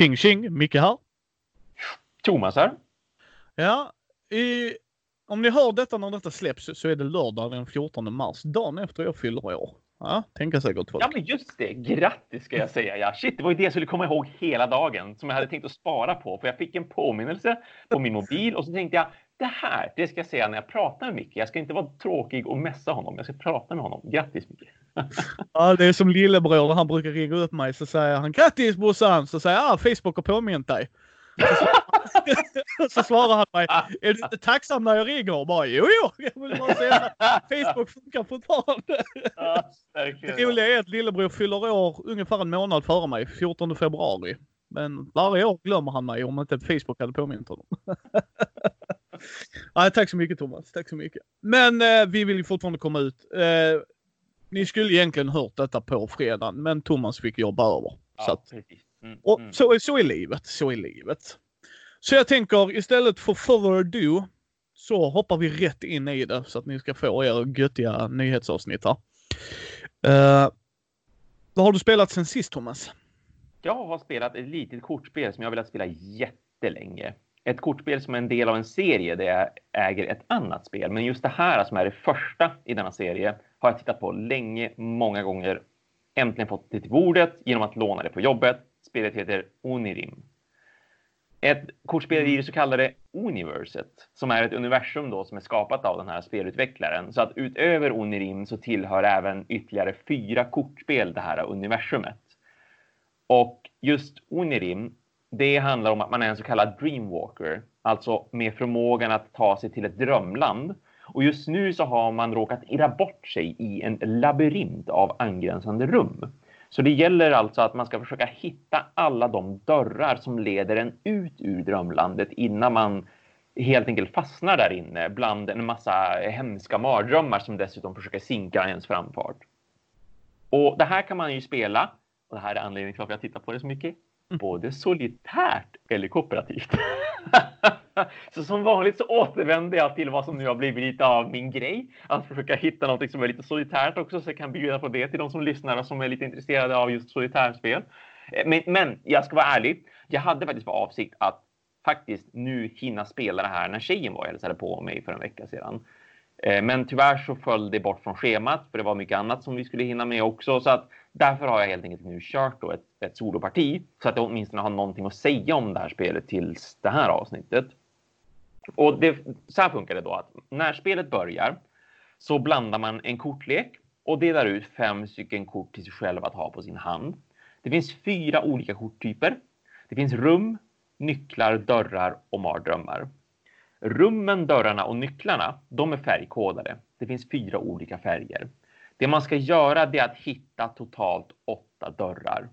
Tjing tjing, Micke här. Thomas här. Ja, i, om ni hör detta när detta släpps så är det lördag den 14 mars, dagen efter jag fyller år. Ja, tänka säkert folk. Ja, men just det. Grattis ska jag säga. Ja, shit, det var ju det jag skulle komma ihåg hela dagen som jag hade tänkt att spara på. För jag fick en påminnelse på min mobil och så tänkte jag det här, det ska jag säga när jag pratar med Micke. Jag ska inte vara tråkig och messa honom. Jag ska prata med honom. Grattis Micke! Ja, det är som lillebror. Han brukar ringa upp mig så säger han grattis brorsan! Så säger jag ah, Facebook har påmint dig. så svarar han mig, är du inte tacksam när jag ringer? Och bara, jo, jo, jag vill bara säga Facebook funkar fortfarande. Ja, det roliga är att lillebror fyller år ungefär en månad före mig, 14 februari. Men varje år glömmer han mig om inte Facebook hade påmint honom. ja, tack så mycket Thomas, tack så mycket. Men eh, vi vill ju fortfarande komma ut. Eh, ni skulle egentligen hört detta på fredagen, men Thomas fick jobba över. Ja, så att, mm, och mm. Så, så är livet, så är livet. Så jag tänker istället för further ado så hoppar vi rätt in i det så att ni ska få er göttiga nyhetsavsnitt här. Uh, vad har du spelat sen sist Thomas? Jag har spelat ett litet kortspel som jag velat spela jättelänge. Ett kortspel som är en del av en serie där jag äger ett annat spel. Men just det här som är det första i denna serie har jag tittat på länge, många gånger. Äntligen fått det till bordet genom att låna det på jobbet. Spelet heter Onirim. Ett kortspel i det så kallade Universet, som är ett universum då som är skapat av den här spelutvecklaren. Så att utöver Onirim så tillhör även ytterligare fyra kortspel det här universumet. Och just Onirim, det handlar om att man är en så kallad dreamwalker, alltså med förmågan att ta sig till ett drömland. Och just nu så har man råkat irra bort sig i en labyrint av angränsande rum. Så det gäller alltså att man ska försöka hitta alla de dörrar som leder en ut ur drömlandet innan man helt enkelt fastnar där inne bland en massa hemska mardrömmar som dessutom försöker sinka ens framfart. Och det här kan man ju spela, och det här är anledningen till varför jag tittar på det så mycket. Mm. både solitärt eller kooperativt. så som vanligt så återvänder jag till vad som nu har blivit lite av min grej. Att försöka hitta något som är lite solitärt också, så jag kan bjuda på det till de som lyssnar och som är lite intresserade av just solitärspel. Eh, men, men jag ska vara ärlig. Jag hade faktiskt för avsikt att faktiskt nu hinna spela det här när tjejen var och hälsade på mig för en vecka sedan. Eh, men tyvärr så föll det bort från schemat för det var mycket annat som vi skulle hinna med också. Så att därför har jag helt enkelt nu kört då ett, ett soloparti så att jag åtminstone har någonting att säga om det här spelet tills det här avsnittet. Och det, så här funkar det då att när spelet börjar så blandar man en kortlek och delar ut fem stycken kort till sig själv att ha på sin hand. Det finns fyra olika korttyper. Det finns rum, nycklar, dörrar och mardrömmar. Rummen, dörrarna och nycklarna, de är färgkodade. Det finns fyra olika färger. Det man ska göra är att hitta totalt åtta dörrar.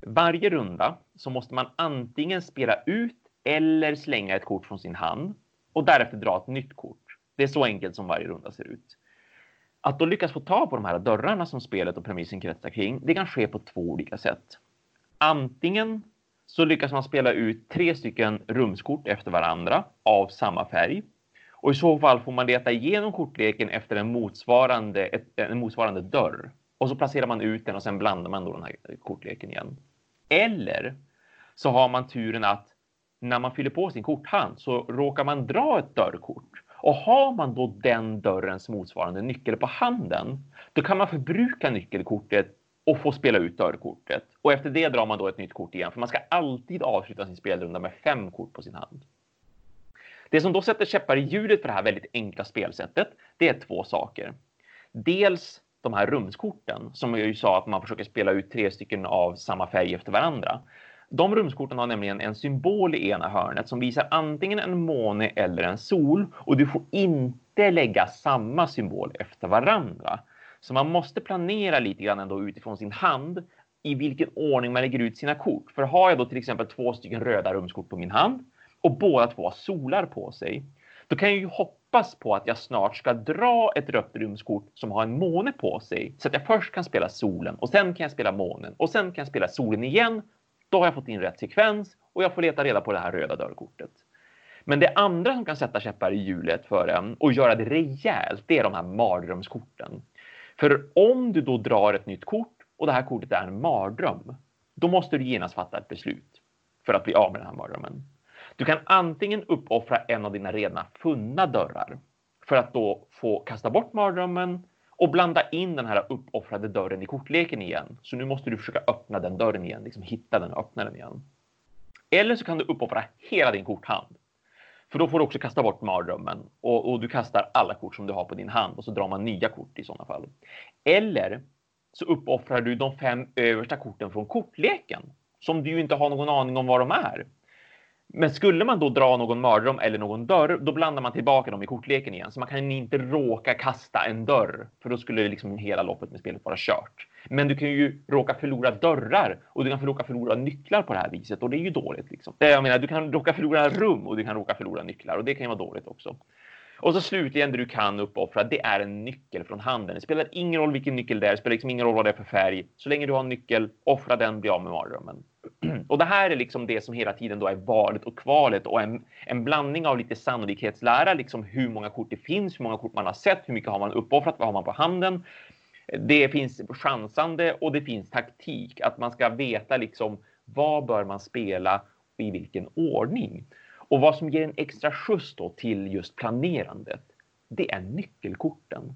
Varje runda så måste man antingen spela ut eller slänga ett kort från sin hand och därefter dra ett nytt kort. Det är så enkelt som varje runda ser ut. Att då lyckas få tag på de här dörrarna som spelet och premissen kretsar kring, det kan ske på två olika sätt. Antingen så lyckas man spela ut tre stycken rumskort efter varandra av samma färg. Och i så fall får man leta igenom kortleken efter en motsvarande, en motsvarande dörr. Och så placerar man ut den och sen blandar man då den här kortleken igen. Eller så har man turen att när man fyller på sin korthand så råkar man dra ett dörrkort. Och har man då den dörrens motsvarande nyckel på handen, då kan man förbruka nyckelkortet och få spela ut dörrkortet. Och efter det drar man då ett nytt kort igen, för man ska alltid avsluta sin spelrunda med fem kort på sin hand. Det som då sätter käppar i hjulet för det här väldigt enkla spelsättet, det är två saker. Dels de här rumskorten som jag ju sa att man försöker spela ut tre stycken av samma färg efter varandra. De rumskorten har nämligen en symbol i ena hörnet som visar antingen en måne eller en sol och du får inte lägga samma symbol efter varandra. Så man måste planera lite grann ändå utifrån sin hand i vilken ordning man lägger ut sina kort. För har jag då till exempel två stycken röda rumskort på min hand och båda två har solar på sig, då kan jag ju hoppas på att jag snart ska dra ett rött rumskort som har en måne på sig så att jag först kan spela solen och sen kan jag spela månen och sen kan jag spela solen igen då har jag fått in rätt sekvens och jag får leta reda på det här röda dörrkortet. Men det andra som kan sätta käppar i hjulet för en och göra det rejält, det är de här mardrömskorten. För om du då drar ett nytt kort och det här kortet är en mardröm, då måste du genast fatta ett beslut. för att bli av med den här mardrömmen. Du kan antingen uppoffra en av dina redan funna dörrar för att då få kasta bort mardrömmen och blanda in den här uppoffrade dörren i kortleken igen. Så nu måste du försöka öppna den dörren igen, liksom hitta den och öppna den igen. Eller så kan du uppoffra hela din korthand. För då får du också kasta bort mardrömmen och, och, du kastar alla kort som du har på din hand och så drar man nya kort i sådana fall. Eller så uppoffrar du de fem översta korten från kortleken som du ju inte har någon aning om vad de är. Men skulle man då dra någon mardröm eller någon dörr, då blandar man tillbaka dem i kortleken igen. Så man kan inte råka kasta en dörr, för då skulle liksom hela loppet med spelet vara kört. Men du kan ju råka förlora dörrar och du kan råka förlora nycklar på det här viset och det är ju dåligt. Liksom. Eh, jag menar, du kan råka förlora rum och du kan råka förlora nycklar och det kan ju vara dåligt också. Och så slutligen det du kan uppoffra, det är en nyckel från handen. Det spelar ingen roll vilken nyckel det är, det spelar liksom ingen roll vad det är för färg. Så länge du har en nyckel, offra den, bli av med mardrömmen. Och det här är liksom det som hela tiden då är valet och kvalet och en, en blandning av lite sannolikhetslära, liksom hur många kort det finns, hur många kort man har sett, hur mycket har man uppoffrat, vad har man på handen. Det finns chansande och det finns taktik, att man ska veta liksom vad bör man spela och i vilken ordning. Och vad som ger en extra skjuts då till just planerandet, det är nyckelkorten.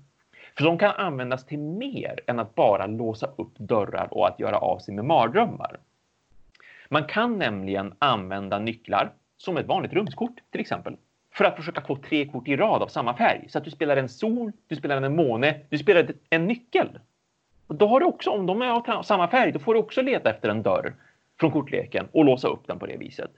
För de kan användas till mer än att bara låsa upp dörrar och att göra av sig med mardrömmar. Man kan nämligen använda nycklar som ett vanligt rumskort till exempel för att försöka få tre kort i rad av samma färg. Så att du spelar en sol, du spelar en måne, du spelar en nyckel. Och då har du också, om de är av samma färg, då får du också leta efter en dörr från kortleken och låsa upp den på det viset.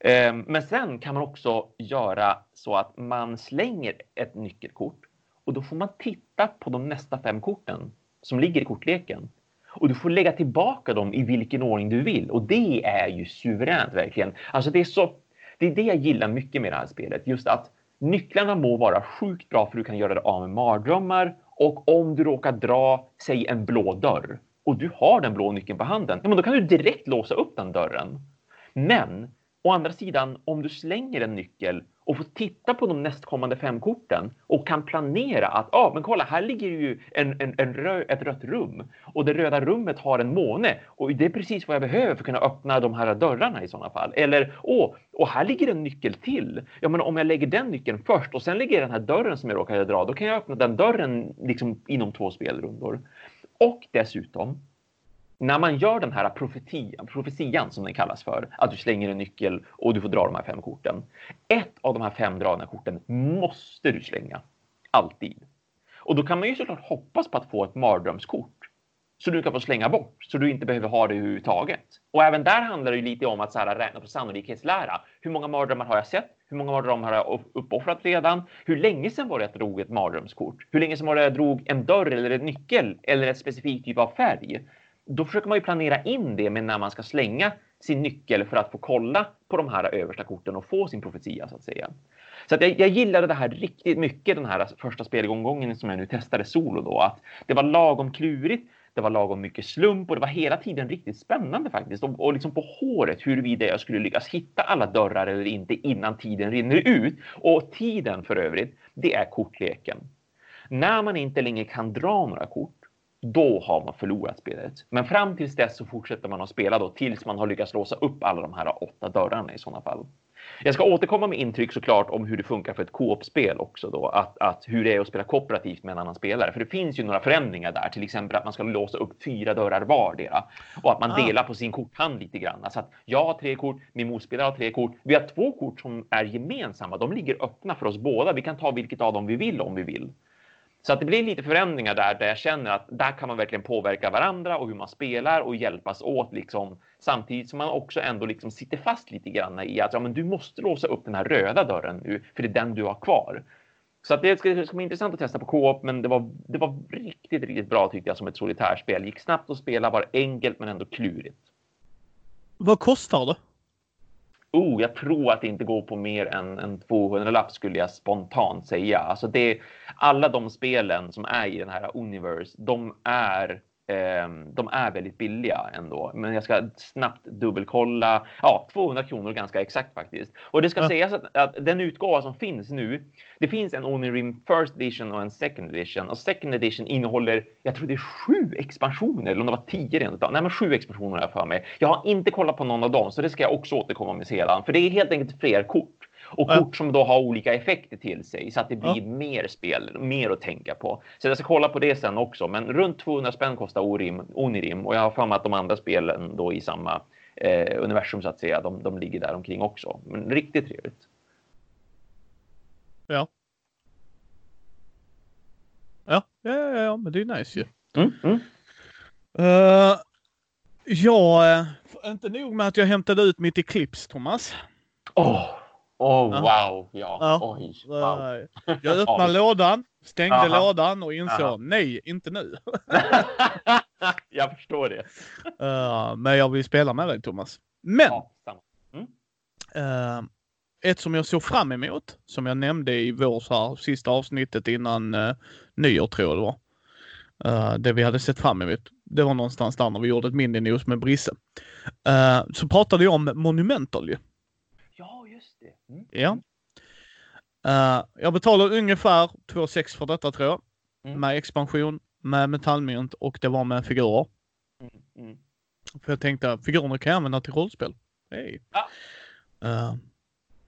Ehm, men sen kan man också göra så att man slänger ett nyckelkort och då får man titta på de nästa fem korten som ligger i kortleken. Och du får lägga tillbaka dem i vilken ordning du vill. Och det är ju suveränt verkligen. Alltså det är så. Det är det jag gillar mycket med det här spelet. Just att nycklarna må vara sjukt bra för du kan göra det av med mardrömmar. Och om du råkar dra, säg en blå dörr och du har den blå nyckeln på handen, ja, men då kan du direkt låsa upp den dörren. Men Å andra sidan, om du slänger en nyckel och får titta på de nästkommande fem korten och kan planera att ah, men kolla, här ligger ju en, en, en rö, ett rött rum och det röda rummet har en måne och det är precis vad jag behöver för att kunna öppna de här dörrarna i sådana fall. Eller åh, och här ligger en nyckel till. Ja, men om jag lägger den nyckeln först och sen lägger jag den här dörren som jag råkade dra, då kan jag öppna den dörren liksom inom två spelrundor. Och dessutom när man gör den här profetian, profetian som den kallas för, att du slänger en nyckel och du får dra de här fem korten. Ett av de här fem dragna korten måste du slänga. Alltid. Och då kan man ju såklart hoppas på att få ett mardrömskort så du kan få slänga bort så du inte behöver ha det överhuvudtaget. Och även där handlar det ju lite om att så här, räkna på sannolikhetslära. Hur många mardrömmar har jag sett? Hur många mardrömmar har jag uppoffrat redan? Hur länge sedan var det jag drog ett mardrömskort? Hur länge sedan var det jag drog en dörr eller en nyckel eller ett specifikt typ av färg? Då försöker man ju planera in det med när man ska slänga sin nyckel för att få kolla på de här översta korten och få sin profetia så att säga. Så att jag, jag gillade det här riktigt mycket den här första spelgången som jag nu testade solo då. Att det var lagom klurigt, det var lagom mycket slump och det var hela tiden riktigt spännande faktiskt. Och, och liksom på håret huruvida jag skulle lyckas hitta alla dörrar eller inte innan tiden rinner ut. Och tiden för övrigt, det är kortleken. När man inte längre kan dra några kort då har man förlorat spelet. Men fram tills dess så fortsätter man att spela då tills man har lyckats låsa upp alla de här åtta dörrarna i sådana fall. Jag ska återkomma med intryck såklart om hur det funkar för ett co-op-spel också då, att, att hur det är att spela kooperativt med en annan spelare. För det finns ju några förändringar där, till exempel att man ska låsa upp fyra dörrar vardera och att man ah. delar på sin korthand lite grann. Alltså att jag har tre kort, min motspelare har tre kort. Vi har två kort som är gemensamma. De ligger öppna för oss båda. Vi kan ta vilket av dem vi vill om vi vill. Så att det blir lite förändringar där, där jag känner att där kan man verkligen påverka varandra och hur man spelar och hjälpas åt liksom. Samtidigt som man också ändå liksom sitter fast lite grann i att ja, men du måste låsa upp den här röda dörren nu, för det är den du har kvar. Så att det ska, ska bli intressant att testa på co-op, men det var, det var riktigt, riktigt bra tyckte jag som ett solitärspel. Gick snabbt att spela, var enkelt men ändå klurigt. Vad kostar det? Oh, jag tror att det inte går på mer än en 200-lapp skulle jag spontant säga. Alltså det, alla de spelen som är i den här Universe, de är de är väldigt billiga ändå, men jag ska snabbt dubbelkolla. Ja, 200 kronor ganska exakt faktiskt. Och det ska ja. sägas att, att, den utgåva som finns nu, det finns en Onirim First Edition och en Second Edition och Second Edition innehåller, jag tror det är sju expansioner eller om det var tio rent Nej, men sju expansioner har jag för mig. Jag har inte kollat på någon av dem, så det ska jag också återkomma med sedan, för det är helt enkelt fler kort. Och kort som då har olika effekter till sig så att det blir mer spel, mer att tänka på. Så jag ska kolla på det sen också. Men runt 200 spänn kostar Orim, Onirim och jag har för mig att de andra spelen då i samma eh, universum så att säga, de, de ligger där omkring också. Men riktigt trevligt. Ja. Ja, ja, ja, ja men det är nice ju. Mm, mm. Uh, ja, eh, inte nog med att jag hämtade ut mitt Eclipse, Thomas. Åh! Oh. Oh, wow! Ja. ja. Oj, wow. Jag öppnade lådan, stängde Aha. lådan och insåg Aha. nej, inte nu. jag förstår det. Uh, men jag vill spela med dig Thomas. Men! Ja, mm. uh, ett som jag såg fram emot, som jag nämnde i vår så här, sista avsnittet innan uh, nyår tror jag det var. Uh, det vi hade sett fram emot. Det var någonstans där när vi gjorde ett mini-news med Brisse. Så pratade jag om Monumental ju. Mm. Ja. Uh, jag betalar ungefär 2,6 för detta tror jag. Mm. Med expansion, med metallmynt och det var med figurer. Mm. Mm. För jag tänkte att figurerna kan jag använda till rollspel. Hey. Ah. Uh,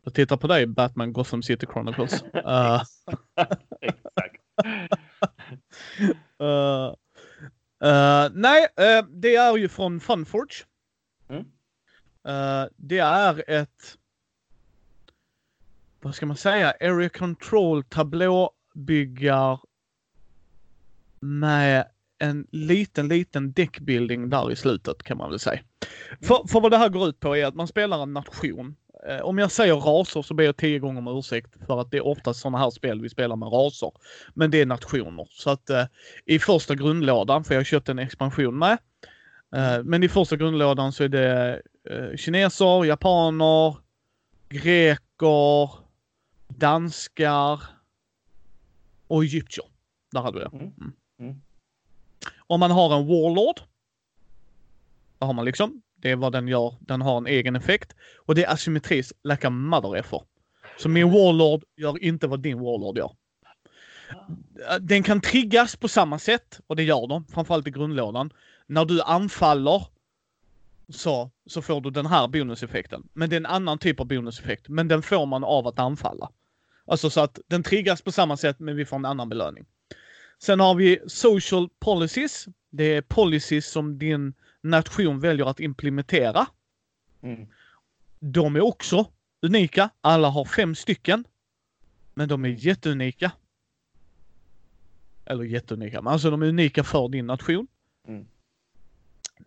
jag tittar på dig Batman Gotham City Chronicles. uh, Exakt. uh, nej, det är ju från Funforge. Mm. det är ett vad ska man säga, area control tablåbyggar med en liten, liten deckbuilding där i slutet kan man väl säga. För, för vad det här går ut på är att man spelar en nation. Eh, om jag säger raser så ber jag tio gånger om ursäkt för att det är oftast sådana här spel vi spelar med raser. Men det är nationer. Så att eh, i första grundlådan, för jag har köpt en expansion med. Eh, men i första grundlådan så är det eh, kineser, japaner, greker, danskar och egyptier. Där hade vi det. Mm. mm. Mm. Om man har en warlord. Vad har man liksom. Det är vad den gör. Den har en egen effekt. Och det är asymmetris like a mother effer. Så min warlord gör inte vad din warlord gör. Den kan triggas på samma sätt och det gör de, framförallt i grundlådan. När du anfaller så, så får du den här bonuseffekten. Men det är en annan typ av bonuseffekt. Men den får man av att anfalla. Alltså så att den triggas på samma sätt men vi får en annan belöning. Sen har vi social policies. Det är policies som din nation väljer att implementera. Mm. De är också unika. Alla har fem stycken. Men de är jätteunika. Eller jätteunika, men alltså de är unika för din nation. Mm.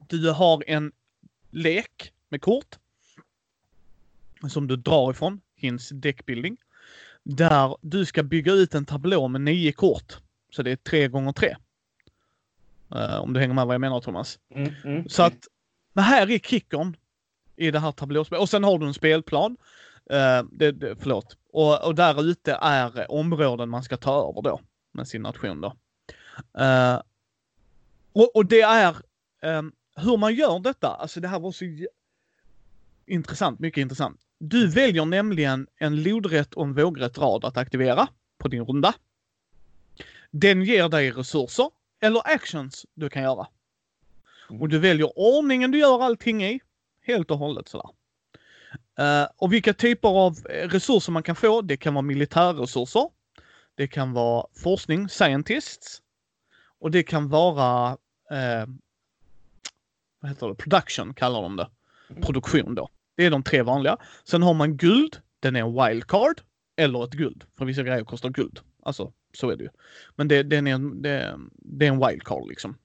Du har en lek med kort. Som du drar ifrån, Hints deckbuilding. Där du ska bygga ut en tablå med nio kort. Så det är tre gånger tre. Uh, om du hänger med vad jag menar Thomas. Mm, mm, så att, men här är kickern i det här tablåspelet. Och sen har du en spelplan. Uh, det, det, förlåt. Och, och där ute är områden man ska ta över då. Med sin nation då. Uh, och, och det är um, hur man gör detta. Alltså det här var så intressant, mycket intressant. Du väljer nämligen en lodrätt och en vågrätt rad att aktivera på din runda. Den ger dig resurser eller actions du kan göra. Och du väljer ordningen du gör allting i. Helt och hållet sådär. Uh, och vilka typer av resurser man kan få, det kan vara militärresurser. Det kan vara forskning, scientists. Och det kan vara uh, vad heter det, production kallar de det. Mm. Produktion då. Det är de tre vanliga. Sen har man guld. Den är en wildcard. Eller ett guld. För vissa grejer kostar guld. Alltså, så är det ju. Men det, den är, en, det, det är en wildcard liksom.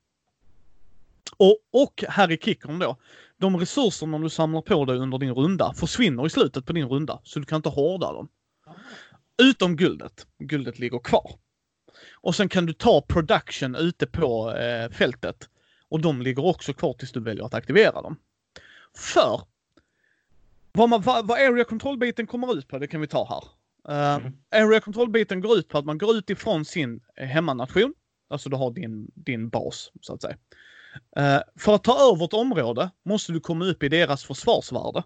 Och, och här i kickern då. De resurserna du samlar på dig under din runda försvinner i slutet på din runda. Så du kan inte hårda dem. Utom guldet. Guldet ligger kvar. Och sen kan du ta production ute på eh, fältet. Och de ligger också kvar tills du väljer att aktivera dem. För vad, man, vad, vad area control-biten kommer ut på, det kan vi ta här. Uh, mm. Area control-biten går ut på att man går ut ifrån sin hemmanation. Alltså du har din, din bas, så att säga. Uh, för att ta över ett område måste du komma upp i deras försvarsvärde.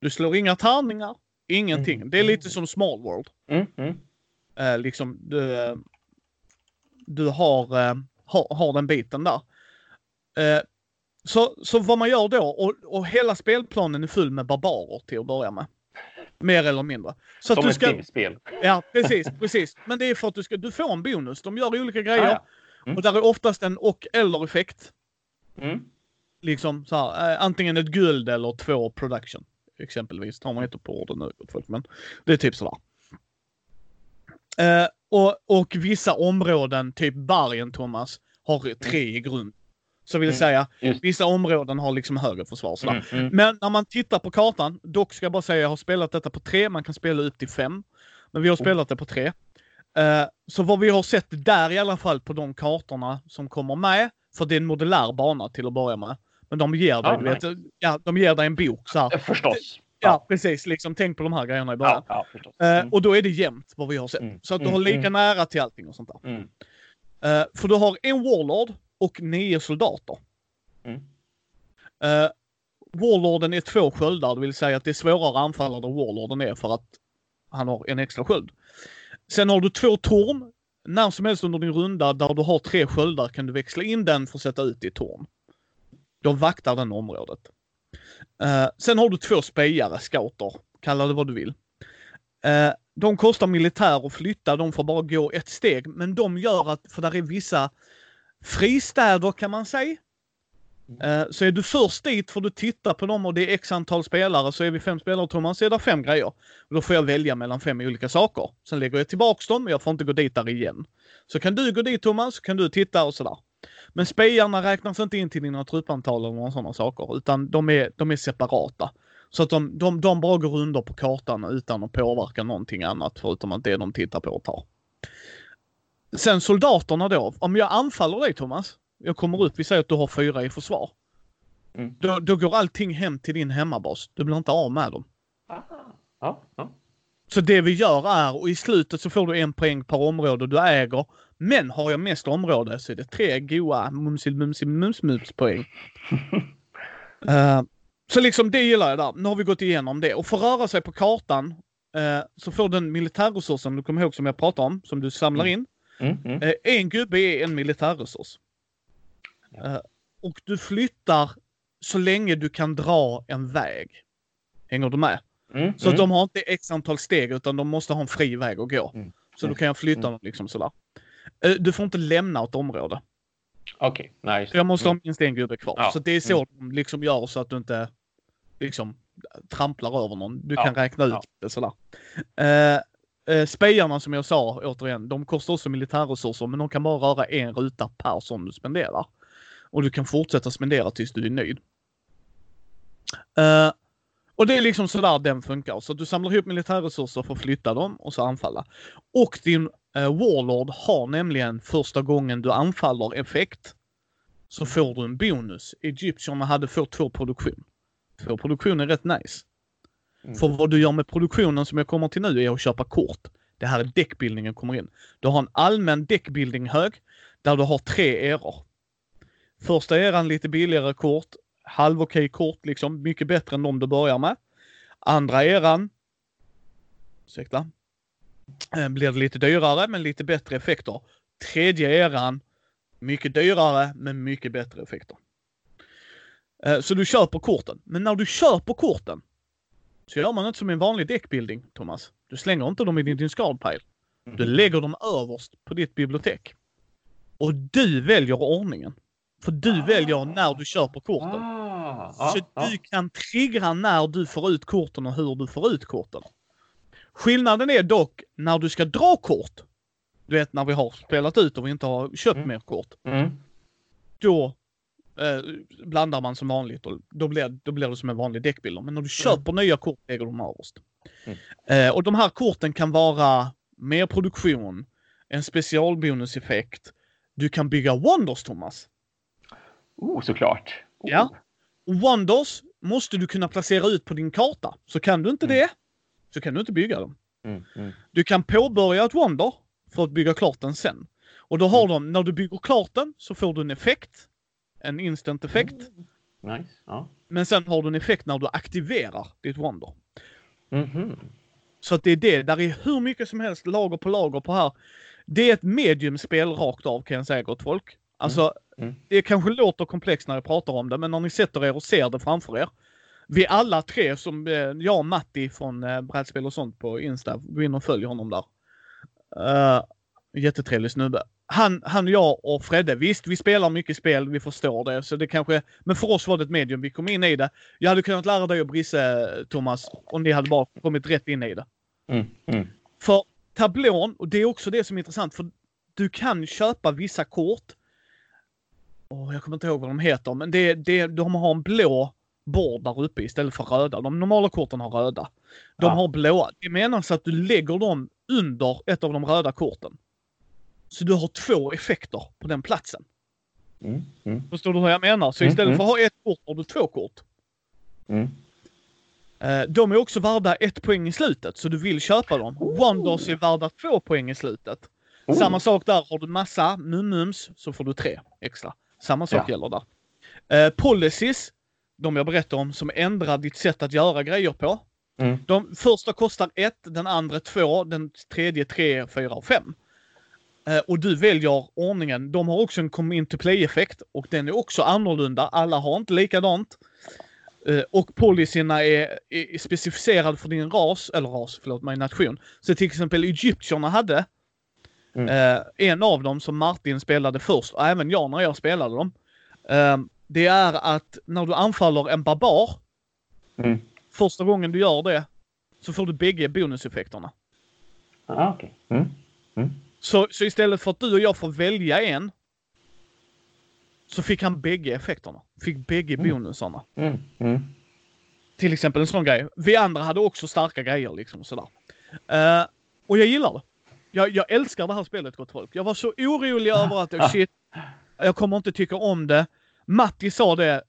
Du slår inga tärningar, ingenting. Mm. Det är lite som Small World. Mm. Mm. Uh, liksom, du, du har, har, har den biten där. Så, så vad man gör då, och, och hela spelplanen är full med barbarer till att börja med. Mer eller mindre. Så Som att du ska, ett spel. Ja, precis, precis. Men det är för att du ska, du får en bonus. De gör olika grejer. Ah, ja. mm. Och där är oftast en och eller effekt. Mm. Liksom så här, eh, antingen ett guld eller två production. Exempelvis. Tar man inte på orden nu, folk, men det är typ sådär. Eh, och, och vissa områden, typ bergen Thomas, har tre i grund. Så vill mm. säga, vissa områden har liksom högre försvar. Mm, mm. Men när man tittar på kartan, dock ska jag bara säga jag har spelat detta på tre, man kan spela upp till fem. Men vi har oh. spelat det på tre. Uh, så vad vi har sett där i alla fall på de kartorna som kommer med, för det är en modulär bana till att börja med. Men de ger dig, oh, vet, ja, de ger dig en bok så här. Förstås. Ja, ja, precis. Liksom, tänk på de här grejerna i början. Ja, ja, mm. uh, och då är det jämnt vad vi har sett. Mm. Så att du har lika mm. nära till allting och sånt där. Uh, för du har en Warlord och nio soldater. Mm. Uh, Warlorden är två sköldar, det vill säga att det är svårare att anfalla där Warlorden är för att han har en extra sköld. Sen har du två torn. När som helst under din runda där du har tre sköldar kan du växla in den för att sätta ut i torn. Då vaktar den området. Uh, sen har du två spejare, scouter. Kalla det vad du vill. Uh, de kostar militär att flytta, de får bara gå ett steg. Men de gör att, för där är vissa fristäder kan man säga. Uh, så är du först dit får du titta på dem och det är x antal spelare. Så är vi fem spelare Thomas, så är det fem grejer. då får jag välja mellan fem olika saker. Sen lägger jag tillbaks dem, jag får inte gå dit där igen. Så kan du gå dit Thomas, så kan du titta och sådär. Men spejarna räknas inte in till dina truppantal eller några sådana saker, utan de är, de är separata. Så att de, de, de bara går under på kartan utan att påverka någonting annat förutom att det de tittar på och tar. Sen soldaterna då. Om jag anfaller dig Thomas. Jag kommer upp, vi säger att du har fyra i försvar. Mm. Då, då, går allting hem till din hemmabas. Du blir inte av med dem. Ja, ja. Så det vi gör är, och i slutet så får du en poäng per område du äger. Men har jag mest område så är det tre goa mumsil mumsil mums mums poäng. uh, så liksom det gillar jag där. Nu har vi gått igenom det. Och för att röra sig på kartan uh, så får du den militärresursen, du kommer ihåg som jag pratade om, som du samlar mm. in. Mm, mm. Eh, en gubbe är en militärresurs. Ja. Eh, och du flyttar så länge du kan dra en väg. Hänger du med? Mm, så mm. de har inte x antal steg utan de måste ha en fri väg att gå. Mm, så då kan jag flytta dem liksom sådär. Eh, du får inte lämna ett område. Okej, okay, nice. Jag måste ha minst en gubbe kvar. Ja. Så det är så de liksom gör så att du inte liksom tramplar över någon. Du ja. kan räkna ut det sådär. Uh, Eh, spejarna som jag sa återigen, de kostar också militärresurser men de kan bara röra en ruta per som du spenderar. Och du kan fortsätta spendera tills du är nöjd. Eh, och det är liksom sådär den funkar. Så du samlar ihop militärresurser för att flytta dem och så anfalla. Och din eh, Warlord har nämligen första gången du anfaller effekt så får du en bonus. Egyptierna hade fått två produktion. Två produktion är rätt nice. Mm. För vad du gör med produktionen som jag kommer till nu är att köpa kort. Det här är däckbildningen kommer in. Du har en allmän däckbildning hög där du har tre eror. Första eran lite billigare kort, halv okej kort liksom, mycket bättre än de du börjar med. Andra eran, ursäkta, eh, blir det lite dyrare men lite bättre effekter. Tredje eran, mycket dyrare men mycket bättre effekter. Eh, så du köper korten. Men när du köper korten så gör man inte som en vanlig däckbildning, Thomas. Du slänger inte dem i din discardpile. Du mm. lägger dem överst på ditt bibliotek. Och du väljer ordningen. För du ah. väljer när du köper korten. Ah. Ah. Så ah. du kan trigga när du får ut korten och hur du får ut korten. Skillnaden är dock när du ska dra kort. Du vet när vi har spelat ut och vi inte har köpt mm. mer kort. Mm. Då eh, blandar man som vanligt och då blir, då blir det som en vanlig däckbilder. Men när du mm. köper nya kort lägger de överst. Mm. Eh, och de här korten kan vara mer produktion, en specialbonuseffekt. Du kan bygga Wonders, Thomas. Oh, såklart. Oh. Ja. Wonders måste du kunna placera ut på din karta. Så kan du inte mm. det, så kan du inte bygga dem. Mm, mm. Du kan påbörja ett Wonder för att bygga klart den sen. Och då har mm. de, när du bygger klart den så får du en effekt en instant effekt. Mm. Nice. Ja. Men sen har du en effekt när du aktiverar ditt Wonder. Mm -hmm. Så att det är det. Där är hur mycket som helst lager på lager på här. Det är ett mediumspel rakt av kan jag säga gott folk. Alltså, mm. Mm. det kanske låter komplext när jag pratar om det, men när ni sätter er och ser det framför er. Vi alla tre som, eh, jag och Matti från eh, Brädspel och sånt på Insta, gå in och följ honom där. Uh, jättetrevlig snubbe. Han, han, jag och Fredde, visst vi spelar mycket spel, vi förstår det. Så det kanske, men för oss var det ett medium, vi kom in i det. Jag hade kunnat lära dig och Brisse, Thomas, om ni hade bara kommit rätt in i det. Mm, mm. För tablån, och det är också det som är intressant, för du kan köpa vissa kort. Oh, jag kommer inte ihåg vad de heter, men det, det, de har en blå bord där uppe istället för röda. De normala korten har röda. De ja. har blåa. Det menas att du lägger dem under ett av de röda korten. Så du har två effekter på den platsen. Mm, mm. Förstår du hur jag menar? Så mm, istället mm, för att ha ett kort har du två kort. Mm. Eh, de är också värda ett poäng i slutet, så du vill köpa dem. Oh. Wonders är värda två poäng i slutet. Oh. Samma sak där, har du massa mumums så får du tre extra. Samma sak ja. gäller där. Uh, policies, de jag berättar om, som ändrar ditt sätt att göra grejer på. Mm. De första kostar ett, den andra två, den tredje tre, fyra och fem. Uh, och du väljer ordningen. De har också en come into play-effekt och den är också annorlunda. Alla har inte likadant. Eh, och policyerna är, är specificerade för din ras, eller ras, förlåt mig, nation. Så till exempel egyptierna hade mm. eh, en av dem som Martin spelade först, och även jag när jag spelade dem. Eh, det är att när du anfaller en barbar, mm. första gången du gör det, så får du bägge bonuseffekterna. Ah, okay. Mm. Så, så istället för att du och jag får välja en, så fick han bägge effekterna. Fick bägge mm. bonusarna. Mm. Mm. Till exempel en sån grej. Vi andra hade också starka grejer liksom sådär. Uh, och jag gillar det. Jag, jag, älskar det här spelet gott folk. Jag var så orolig över att shit, jag kommer inte tycka om det. Matti sa det.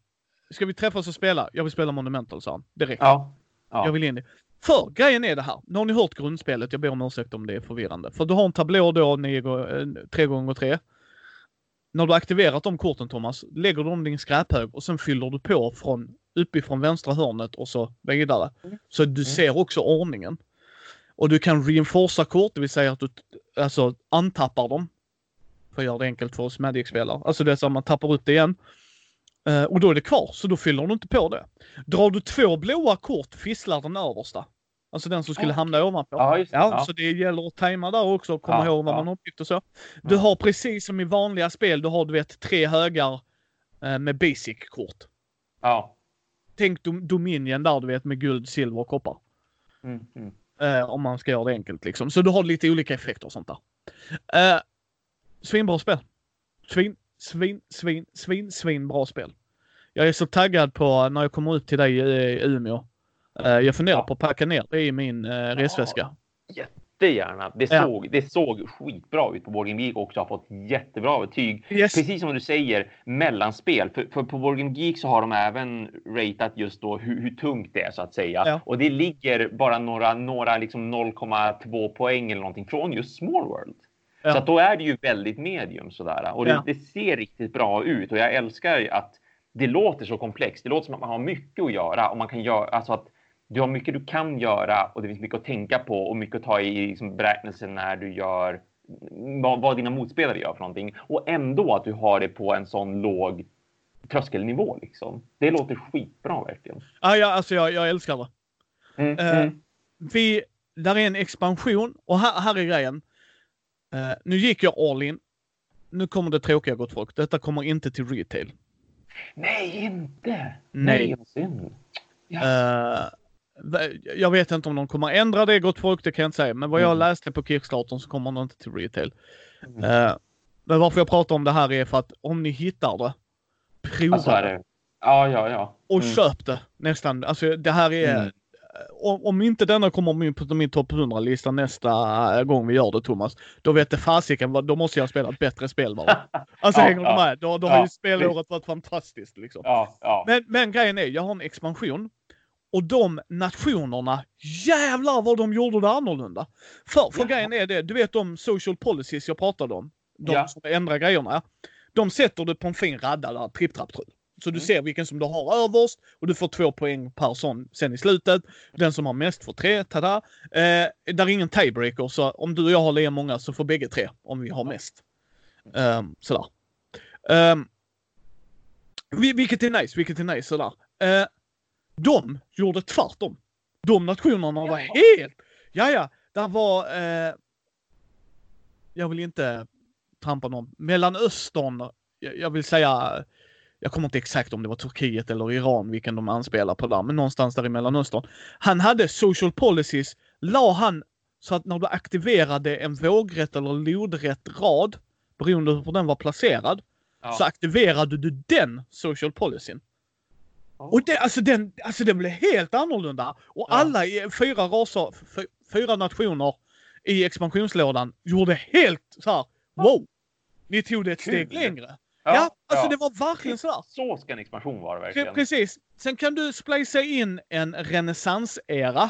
Ska vi träffas och spela? Jag vill spela Monumental sa han. Direkt. Ja. ja. Jag vill in i. För grejen är det här. Nu har ni hört grundspelet. Jag ber om ursäkt om det är förvirrande. För du har en tablå då, nio, tre gånger tre när du aktiverat de korten Thomas, lägger du dem i din skräphög och sen fyller du på från uppifrån vänstra hörnet och så vidare. Så du mm. ser också ordningen. Och du kan reinforca kort, det vill säga att du alltså antappar dem. För att göra det enkelt för oss Magic-spelare. Alltså det är så att man tappar ut det igen. Uh, och då är det kvar, så då fyller du inte på det. Drar du två blåa kort fisslar den översta. Alltså den som skulle hamna ovanpå. Ja, just. Ja, ja. Så det gäller att tajma där också och komma ja, ihåg vad man har uppgift och så. Du har precis som i vanliga spel, du har du vet tre högar eh, med basic-kort. Ja. Tänk dom Dominion där du vet med guld, silver och koppar. Mm, mm. Eh, om man ska göra det enkelt liksom. Så du har lite olika effekter och sånt där. Eh, svinbra spel. Svin, svin, svin, svin, svin bra spel. Jag är så taggad på när jag kommer ut till dig i Umeå. Eh, jag funderar på att packa ner det i min uh, resväska. Jättegärna. Det såg, ja. det såg skitbra ut på Boardgame Geek också. Har fått jättebra betyg. Yes. Precis som du säger, mellanspel. För, för på Boardgame Geek så har de även ratat just då hur, hur tungt det är så att säga. Ja. Och det ligger bara några, några liksom 0,2 poäng eller någonting från just Small World. Ja. Så då är det ju väldigt medium sådär. Och det, det ser riktigt bra ut. Och jag älskar att det låter så komplext. Det låter som att man har mycket att göra och man kan göra alltså att du har mycket du kan göra och det finns mycket att tänka på och mycket att ta i liksom, beräknelsen när du gör vad, vad dina motspelare gör för någonting. Och ändå att du har det på en sån låg tröskelnivå. Liksom. Det låter skitbra verkligen. Ja, ja alltså jag, jag älskar det. Mm, uh, mm. Vi, där är en expansion och här, här är grejen. Uh, nu gick jag all in. Nu kommer det tråkiga gott folk. Detta kommer inte till retail. Nej, inte! Nej. Nej synd. Yes. Uh, jag vet inte om de kommer ändra det, gott folk, det kan jag inte säga. Men vad jag mm. läste på Kickstarter så kommer de inte till retail. Mm. Uh, men varför jag pratar om det här är för att om ni hittar det, prova alltså det. Ja, ja, ja. Och mm. köp det nästan. Alltså det här är... Mm. Om inte denna kommer på min topp 100-lista nästa gång vi gör det Thomas, då vet det fasiken, då måste jag spela ett bättre spel bara. Alltså ja, hänger du med? Då, då ja, har ju spelåret varit fantastiskt liksom. Ja, ja. Men, men grejen är, jag har en expansion och de nationerna, jävlar vad de gjorde det annorlunda. För, för ja. grejen är det, du vet de social policies jag pratade om? De ja. som ändrar grejerna. De sätter du på en fin radda där, tripp-trapp-trull. Så du mm. ser vilken som du har överst och du får två poäng per sån sen i slutet. Den som har mest får tre, tada! Eh, där är ingen tiebreaker så om du och jag har lika många så får bägge tre om vi har mest. Um, sådär. Um, vilket är nice, vilket är nice sådär. Uh, de gjorde tvärtom. De nationerna var helt... Ja, ja. Där var... Uh, jag vill inte trampa någon. Mellanöstern, jag, jag vill säga... Jag kommer inte exakt om det var Turkiet eller Iran vilken de anspelar på där, men någonstans där i Mellanöstern. Han hade social policies, la han så att när du aktiverade en vågrätt eller lodrätt rad beroende på hur den var placerad, ja. så aktiverade du den social policyn. Oh. Och det, alltså, den, alltså den blev helt annorlunda. Och ja. alla fyra raser, fyra nationer i expansionslådan gjorde helt så här, wow! Ni tog det ett Kul. steg längre. Ja, ja alltså ja. det var verkligen sådär. Så ska en expansion vara verkligen. Precis. Sen kan du splicea in en renässansera.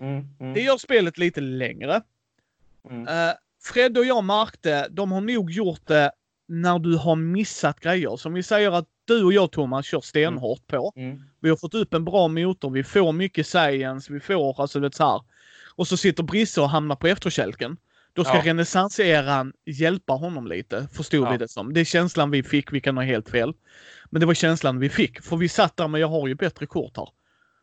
Mm, mm. Det gör spelet lite längre. Mm. Uh, Fred och jag märkte, de har nog gjort det när du har missat grejer. Som vi säger att du och jag Thomas kör stenhårt på. Mm. mm. Vi har fått upp en bra motor, vi får mycket science, vi får alltså det så här. Och så sitter Brisse och hamnar på efterkälken. Då ska ja. renässanseran hjälpa honom lite, förstod ja. vi det som. Det är känslan vi fick, vi kan ha helt fel. Men det var känslan vi fick, för vi satt där men jag har ju bättre kort här.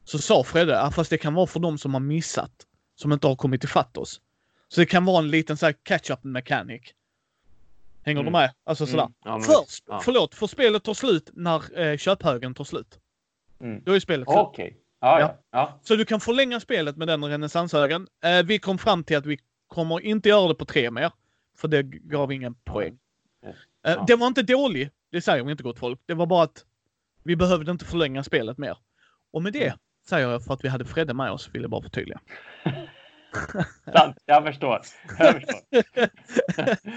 Så sa Fredde, ah, fast det kan vara för de som har missat, som inte har kommit ifatt oss. Så det kan vara en liten så här catch-up mechanic. Hänger mm. du med? Alltså sådär. Mm. Ja, Först, ja. förlåt, för spelet tar slut när eh, köphögen tar slut. Mm. Då är spelet slut. Okej. Okay. Ja, ja. Ja. Så du kan förlänga spelet med den renässanshögen. Eh, vi kom fram till att vi kommer inte göra det på tre mer. För det gav ingen poäng. Eh, det var inte dåligt. Det säger vi inte gott folk. Det var bara att vi behövde inte förlänga spelet mer. Och med det mm. säger jag för att vi hade Fredde med oss, vill jag bara förtydliga. Sant, jag förstår. Jag förstår.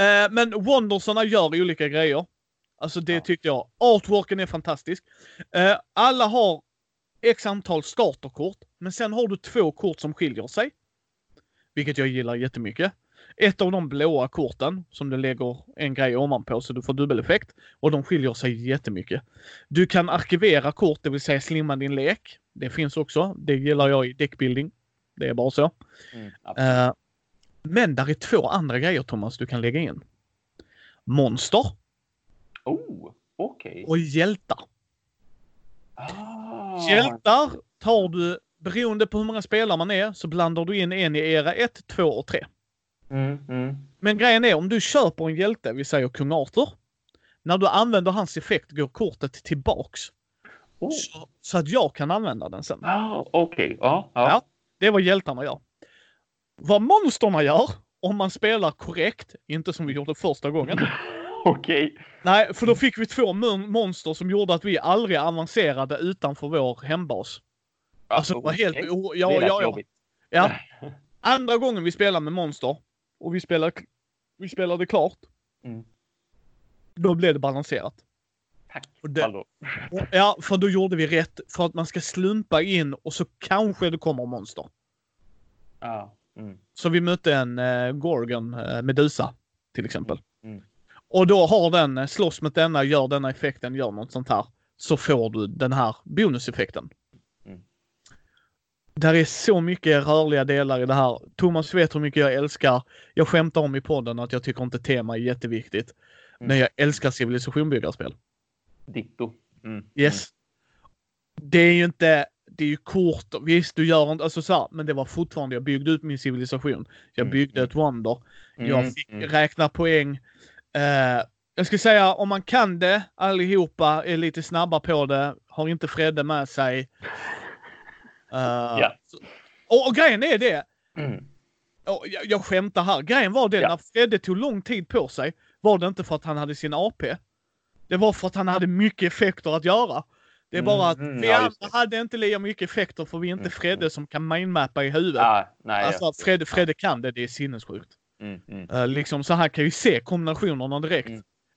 Eh, men Wondersarna gör olika grejer. Alltså det ja. tyckte jag. Artworken är fantastisk. Eh, alla har x antal starterkort, men sen har du två kort som skiljer sig. Vilket jag gillar jättemycket. Ett av de blåa korten som du lägger en grej ovanpå så du får dubbeleffekt. Och de skiljer sig jättemycket. Du kan arkivera kort, det vill säga slimma din lek. Det finns också. Det gillar jag i deckbuilding. Det är bara så. Mm, uh, men där är två andra grejer Thomas du kan lägga in. Monster. Oh, okej. Okay. Och hjältar. Ah. Hjältar tar du, beroende på hur många spelare man är, så blandar du in en i era 1, 2 och 3. Mm, mm. Men grejen är om du köper en hjälte, vi säger kung Arthur. När du använder hans effekt går kortet tillbaks. Oh. Så, så, att jag kan använda den sen. Ah, Okej, okay. ja, ja. ja. Det är vad hjältarna gör. Vad monsterna gör, om man spelar korrekt, inte som vi gjorde första gången. Okej. Okay. Nej, för då fick vi två monster som gjorde att vi aldrig avancerade utanför vår hembas. Alltså det var helt... Ja, ja, ja. ja. Andra gången vi spelade med monster och vi spelade, vi spelade klart. Mm. Då blev det balanserat. Tack. Det, ja, för då gjorde vi rätt. För att man ska slumpa in och så kanske det kommer monster. Ja. Mm. Så vi mötte en uh, Gorgon, uh, Medusa, till exempel. Mm. Och då har den, uh, slåss mot denna, gör denna effekten, gör något sånt här. Så får du den här bonuseffekten. Mm. Där är så mycket rörliga delar i det här. Thomas vet hur mycket jag älskar. Jag skämtar om i podden att jag tycker inte tema är jätteviktigt. Mm. Men jag älskar civilisationbyggarspel. Ditto. Mm. Yes. Det är ju inte, det är ju kort, visst du gör inte, alltså så här, men det var fortfarande, jag byggde ut min civilisation. Jag mm, byggde mm. ett wonder. Jag mm, fick räkna poäng. Uh, jag skulle säga om man kan det, allihopa är lite snabba på det, har inte Fredde med sig. Uh, ja. och, och, grejen är det. Mm. Och jag, jag skämtar här. Grejen var det, ja. när Fredde tog lång tid på sig var det inte för att han hade sin AP. Det var för att han hade mycket effekter att göra. Det är bara att mm, mm vi ja, andra hade inte lika mycket effekter för vi är inte mm, Fredde mm. som kan mindmappa i huvudet. Ah, nej, alltså Fredde, Fredde kan det, det är sinnessjukt. Mm, uh, liksom så här kan vi se kombinationerna direkt.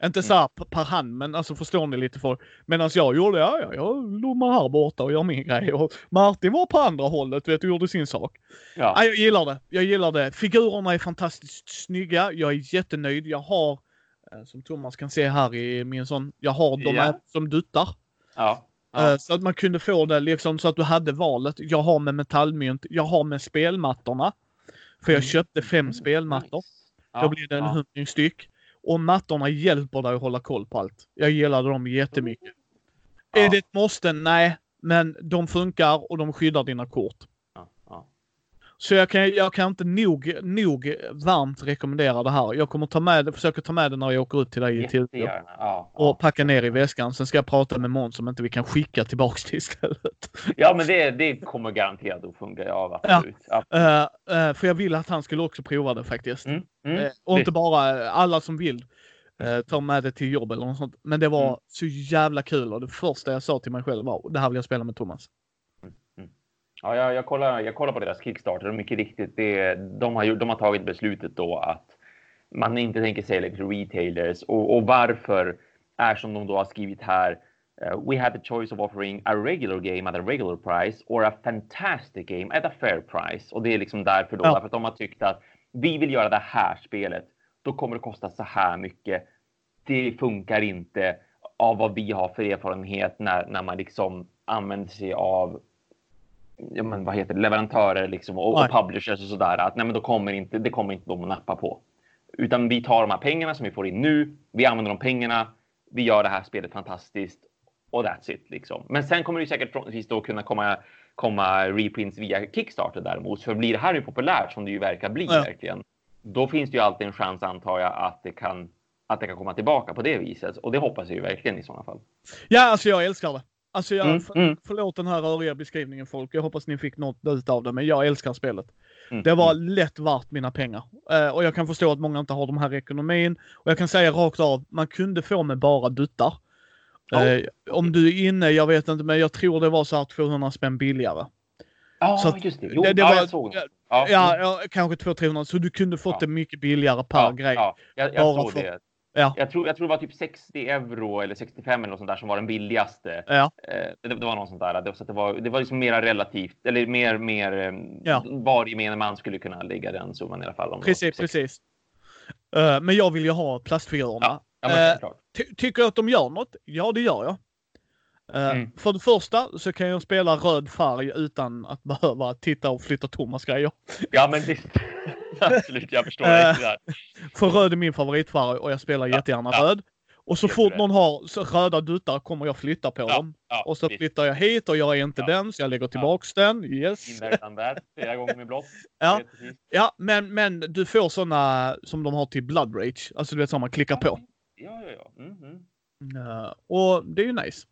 Mm. Inte så här per hand, men alltså förstår ni lite för. Medan jag gjorde, ja, ja, jag lommar här borta och gör min grej. Och Martin var på andra hållet, vet du, gjorde sin sak. Ja. ja. jag gillar det. Jag gillar det. Figurerna är fantastiskt snygga. Jag är jättenöjd. Jag har Eh, som Thomas kan se här i min sån. Jag har dem Ja. som duttar. Ja. Ja. Eh, Så att man kunde få det liksom så att du hade valet. Jag har med metallmynt. Jag har med spelmattorna. För jag Mm. köpte fem spelmattor. Nice. Då blir det en ja. hundring styck. Och mattorna hjälper dig att hålla koll på allt. Jag gillade dem jättemycket. Ja. Är det ett måste? Nej. Men de funkar och de skyddar dina kort. Så jag kan, jag kan inte nog, nog varmt rekommendera det här. Jag kommer ta med försöka ta med det när jag åker ut till dig i. Jättegärna. Ja, Och ja. packa ner i väskan. Sen ska jag prata med Måns om inte vi kan skicka tillbaks det istället. ja, men det, det kommer garanterat att funka. Ja, absolut. Ja. Eh, eh, för jag vill att han skulle också prova det faktiskt. Mm, mm. Eh, och inte bara alla som vill uh, ta med det till jobb eller något sånt. Men det var Mm. så jävla kul och det första jag sa till mig själv var det här vill jag spela med Thomas. Ja, jag, jag, kollar, jag kollar på deras Kickstarter och mycket riktigt, det, de, har, de har tagit beslutet då att man inte tänker sälja till retailers och, och varför är som de då har skrivit här. eh, we had the choice of offering a regular game at a regular price or a fantastic game at a fair price. Och det är liksom därför då, Ja. därför att de har tyckt att vi vill göra det här spelet. Då kommer det kosta så här mycket. Det funkar inte av vad vi har för erfarenhet när, när man liksom använder sig av ja, men vad heter det, leverantörer liksom och, och publishers och sådär. Att nej, men då kommer inte, det kommer inte de att nappa på. Utan vi tar de här pengarna som vi får in nu. Vi använder de pengarna. Vi gör det här spelet fantastiskt och that's it liksom. Men sen kommer det säkert förhoppningsvis då kunna komma komma reprints via Kickstarter däremot. För blir det här nu populärt som det ju verkar bli Ja. verkligen. Då finns det ju alltid en chans antar jag att det kan att det kan komma tillbaka på det viset och det hoppas jag ju verkligen i sådana fall. Ja, alltså jag älskar det. Alltså jag, Mm, för, mm. förlåt den här röriga beskrivningen folk. Jag hoppas ni fick något ut av det, men jag älskar spelet. Mm, Det var mm. lätt värt mina pengar. Eh, och jag kan förstå att många inte har de här ekonomin. Och jag kan säga rakt av, man kunde få med bara duttar. Eh, om du är inne, jag vet inte, men jag tror det var så här 200 spänn billigare. Ja, att just det. Jo, det- det ja, var- jag såg det. Ja, Ja, mm. ja kanske 200-300. Så du kunde fått Ja. det mycket billigare per ja, grej. Ja, jag, jag Bara såg för- det. Ja. Jag tror, jag tror det var typ 60 euro eller 65 eller något sånt där som var den billigaste. Ja. Eh, det, det var något sånt där. Det, så det var, det var liksom mera relativt eller mer, mer eh, Ja. var gemene man skulle kunna lägga den summan i alla fall. Precis, 60. precis. Eh, men jag vill ju ha plastfigurerna. Ja, ja men självklart. Ty- tycker jag att de gör något? Ja, det gör jag. Eh, Mm. För det första så kan jag spela röd färg utan att behöva titta och flytta Thomas grejer. Ja, men visst. Absolut, jag förstår Eh, det. För röd är min favoritfärg och jag spelar Ja, jättegärna ja. röd. Och så fort någon har röda duttar kommer jag flytta på Ja, dem. Ja, Och så visst. flyttar jag hit och jag är inte den så jag lägger tillbaks den. Yes. In there, done that. Flera gånger med blått. Ja. Ja, men, men du får såna som de har till Blood Rage. Alltså du vet som man klickar på. Ja, ja, ja. Mm, mm, Eh, och det är ju nice.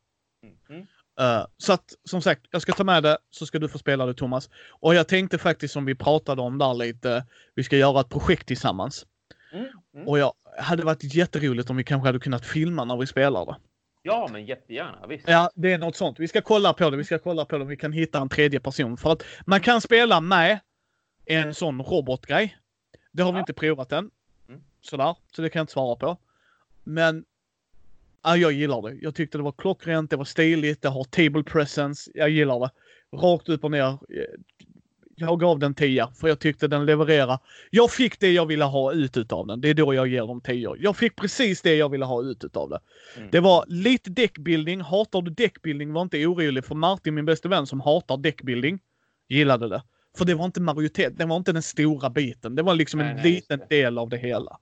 Mm. Eh, så att som sagt, jag ska ta med det så ska du få spela det Thomas. Och jag tänkte faktiskt som vi pratade om där lite, vi ska göra ett projekt tillsammans. Mm, mm. Och jag hade varit jätteroligt om vi kanske hade kunnat filma när vi spelar det. Ja, men jättegärna. Visst. Ja, det är något sånt. Vi ska kolla på det. Vi ska kolla på det om vi kan hitta en tredje person. För att man kan spela med en sån robotgrej. Det har vi Ja. inte provat än. Mm. Sådär, så det kan jag inte svara på. Men ja, jag gillar det. Jag tyckte det var klockrent, det var stiligt, det har table presence. Jag gillar det. Rakt upp och ner. Jag gav den 10 för jag tyckte den levererade. Jag fick det jag ville ha ut utav den. Det är då jag ger dem 10. Jag fick precis det jag ville ha ut utav det. Mm. Det var lite deckbuilding. Hatar du deckbuilding var inte orolig för Martin, min bästa vän som hatar deckbuilding, gillade det. För det var inte majoritet, det var inte den stora biten. Det var liksom Nej, en nej, liten del av det hela.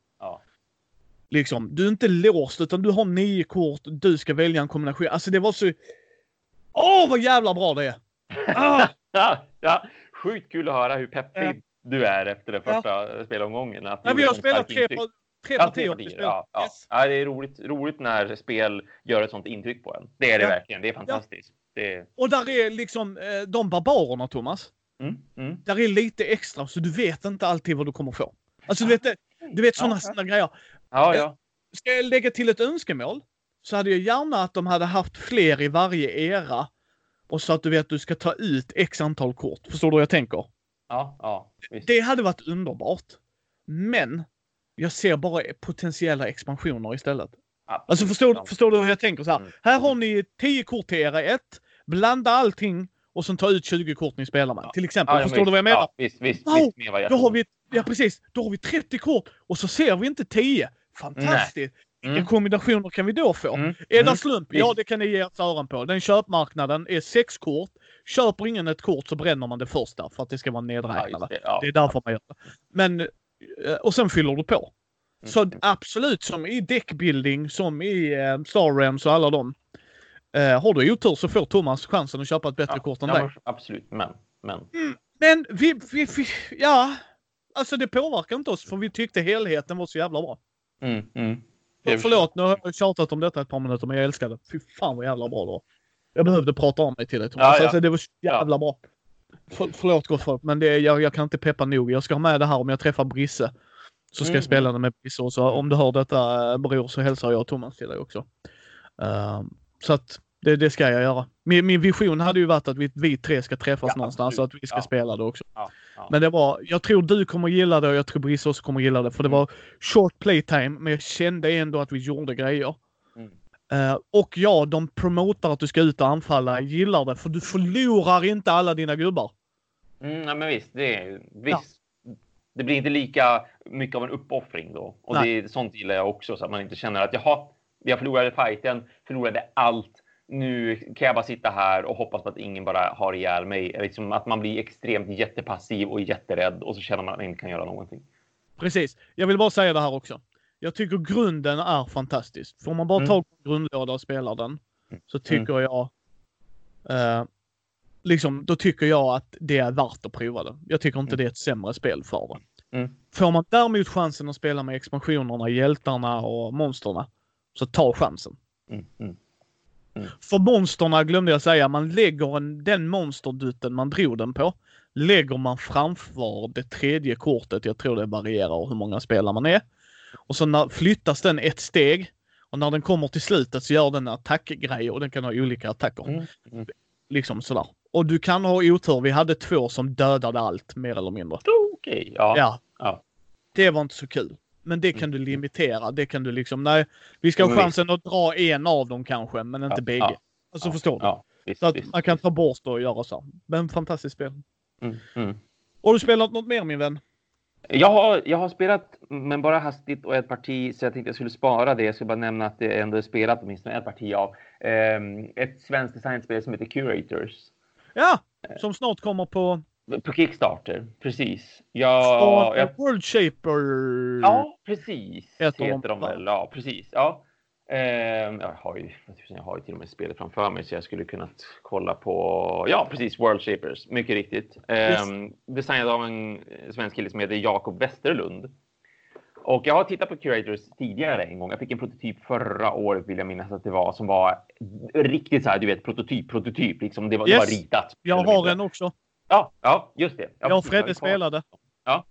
Ja. Liksom, du är inte låst utan du har nio kort, du ska välja en kombination. Alltså det var så... Åh vad jävla bra det är! Ah! Ja, ja. Sjukt kul att höra hur peppig Ja. du är efter den första spelomgången. Att Nej, vi har sånt spelat tre, par- tre Ja, partier. vi partier. Ja, ja. Yes. ja, det är roligt, roligt när spel gör ett sånt intryck på en. Det är det Ja. verkligen. Det är fantastiskt. Det är... Och där är liksom eh, de barbarerna Thomas. Mm, mm. Där är lite extra så du vet inte alltid vad du kommer få. Alltså du vet, du vet sådana Ja, grejer. Ja, ja. Ska jag lägga till ett önskemål så hade jag gärna att de hade haft fler i varje era. Och så att du vet att du ska ta ut x antal kort. Förstår du vad jag tänker? Ja, ja. Visst. Det hade varit underbart. Men jag ser bara potentiella expansioner istället. Absolut. Alltså förstår, Ja. förstår du hur jag tänker? Så här, Mm. här har ni 10 kort till era 1. Blanda allting och sen ta ut 20 kort ni spelar med. Ja. Till exempel. Ja, ja, förstår visst. du vad jag menar? Ja, visst, visst. Wow, visst Då har vi, ja precis, då har vi 30 kort och så ser vi inte 10. Fantastiskt! Vilka mm. kombinationer kan vi då få? Mm. Är det mm. slump? Ja, det kan ni ge ett öron på. Den köpmarknaden är sex kort. Köper ingen ett kort så bränner man det första för att det ska vara nedräknade. Ja, det. Ja. det. är därför man gör det. Men, eh, och sen fyller du på. Mm. Så absolut som i deckbuilding, som i uh, Star Realms och alla dem. Uh, har du otur så får Thomas chansen att köpa ett bättre ja, kort än dig. Absolut, men. Men, mm, men vi, vi, vi, ja. Alltså det påverkar inte oss för vi tyckte helheten var så jävla bra. Mm, mm. För, förlåt, nu har jag tjatat om detta ett par minuter men jag älskar det. Fy fan vad jävla bra det var. Jag behövde prata om mig till dig Thomas. Ja, ja. Alltså, det var så jävla bra. För, förlåt gott folk, men det, jag, jag kan inte peppa nog. Jag ska ha med det här om jag träffar Brisse. Så ska mm. jag spela det med Brisse. Och så om du hör detta bror så hälsar jag Thomas till dig också. Uh, så att det, det, ska jag göra. Min, min, vision hade ju varit att vi, vi tre ska träffas ja, någonstans så att vi ska spela det också. Ja, men det var, jag tror du kommer gilla det och jag tror Brisse också kommer gilla det. För det mm. var short playtime men jag kände ändå att vi gjorde grejer. Mm. Uh, och ja, de promotar att du ska ut och anfalla. gillar det för du förlorar inte alla dina gubbar. Mm, ja, men visst, det, visst. det blir inte lika mycket av en uppoffring då. Och det, sånt gillar jag också så att man inte känner att jaha, jag förlorade fighten, förlorade allt nu kan jag bara sitta här och hoppas på att ingen bara har ihjäl mig. Liksom att man blir extremt jättepassiv och jätterädd och så känner man att man inte kan göra någonting. Precis. Jag vill bara säga det här också. Jag tycker grunden är fantastisk. Får man bara mm. tag på grundlåda och spelar den så mm. tycker mm. jag eh, liksom, då tycker jag att det är värt att prova det. Jag tycker inte mm. det är ett sämre spel för det. Mm. Får man däremot chansen att spela med expansionerna, hjältarna och monsterna så ta chansen. Mm. Mm. För monsterna glömde jag säga, man lägger en, den monsterdutten man drog den på, lägger man framför det tredje kortet. Jag tror det varierar hur många spelare man är. Och så när, flyttas den ett steg och när den kommer till slutet så gör den en attackgrej och den kan ha olika attacker. Mm. Mm. Liksom sådär. Och du kan ha otur. Vi hade två som dödade allt mer eller mindre. Okej, okay, ja. ja. ja. Det var inte så kul. Men det kan du mm. limitera. Det kan du liksom, nej, vi ska ha chansen att dra en av dem kanske, men inte ja, bägge. Ja, alltså ja, förstår du? Ja, visst, så att visst, man kan ta bort och göra så. Men fantastiskt spel. Mm, mm. Har du spelat något mer min vän? Jag har, jag har spelat, men bara hastigt och ett parti, så jag tänkte jag skulle spara det. Jag skulle bara nämna att det ändå är spelat åtminstone ett parti av um, ett svenskt designspel som heter Curators. Ja, som snart kommer på på Kickstarter, precis. Jag, jag... World Shaper. Ja, precis. Heter, heter de väl. Ja, precis. Ja. Eh, jag, har ju, jag har ju till och med spelet framför mig så jag skulle kunna kolla på, ja precis, World Shapers, mycket riktigt. Eh, yes. Designad av en svensk kille som heter Jakob Westerlund. Och jag har tittat på Curators tidigare en gång. Jag fick en prototyp förra året vill jag minnas att det var som var riktigt så här, du vet, prototyp, prototyp. Liksom, det, var, yes. det var ritat. Jag har en också. Ja, ja just det. Jag, och Fredde spelade. Ja.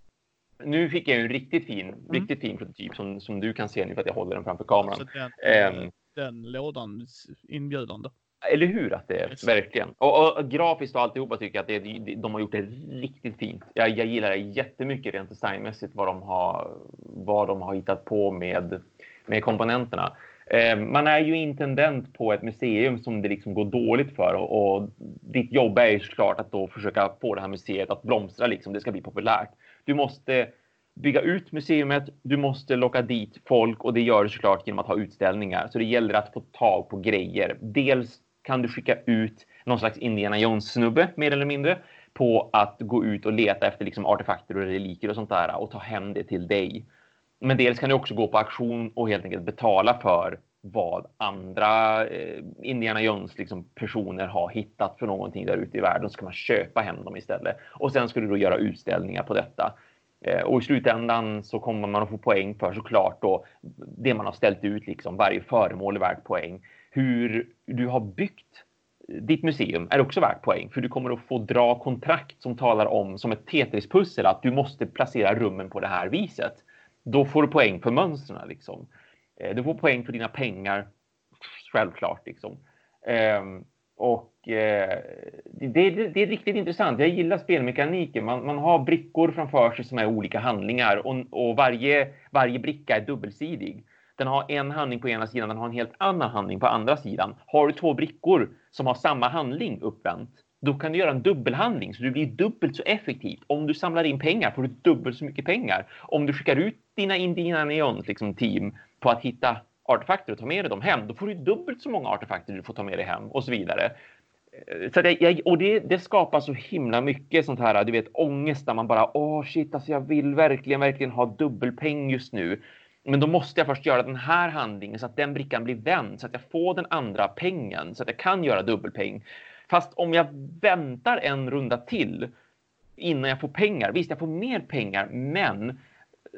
Nu fick jag en riktigt fin, mm. riktigt fin prototyp som, som du kan se nu för att jag håller den framför kameran. Den, um, den lådan inbjudande. Eller hur att det är, yes. verkligen. Och, och, och, grafiskt och alltihopa tycker jag att det, de har gjort det riktigt fint. Jag, jag gillar det jättemycket rent designmässigt vad de har, vad de har hittat på med, med komponenterna. Eh, man är ju intendent på ett museum som det liksom går dåligt för och, och ditt jobb är ju såklart att då försöka få det här museet att blomstra liksom. Det ska bli populärt. Du måste bygga ut museet, du måste locka dit folk och det gör du såklart genom att ha utställningar. Så det gäller att få tag på grejer. Dels kan du skicka ut någon slags Indiana Jones-snubbe mer eller mindre på att gå ut och leta efter liksom artefakter och reliker och sånt där och ta hem det till dig. Men dels kan du också gå på auktion och helt enkelt betala för vad andra eh, Indiana Jones liksom, personer har hittat för någonting där ute i världen. Så kan man köpa hem dem istället. Och sen ska du då göra utställningar på detta. Eh, och i slutändan så kommer man att få poäng för såklart då det man har ställt ut. Liksom, varje föremål är värt poäng. Hur du har byggt ditt museum är också värt poäng för du kommer att få dra kontrakt som talar om som ett Tetris-pussel att du måste placera rummen på det här viset då får du poäng för mönstren. Liksom. Eh, du får poäng för dina pengar, självklart. Liksom. Ehm, och eh, det, det, det, är riktigt intressant. Jag gillar spelmekaniken. Man, man har brickor framför sig som är olika handlingar och, och varje, varje bricka är dubbelsidig. Den har en handling på ena sidan, den har en helt annan handling på andra sidan. Har du två brickor som har samma handling uppvänt, då kan du göra en dubbelhandling så du blir dubbelt så effektiv. Om du samlar in pengar får du dubbelt så mycket pengar. Om du skickar ut dina Indiana Neons liksom, team på att hitta artefakter och ta med dig dem hem, då får du dubbelt så många artefakter du får ta med dig hem och så vidare. Eh, så det, och det, det, skapar så himla mycket sånt här, du vet ångest där man bara åh shit, alltså jag vill verkligen, verkligen ha dubbelpeng just nu. Men då måste jag först göra den här handlingen så att den brickan blir vänd så att jag får den andra pengen så att jag kan göra dubbelpeng. Fast om jag väntar en runda till innan jag får pengar. Visst, jag får mer pengar, men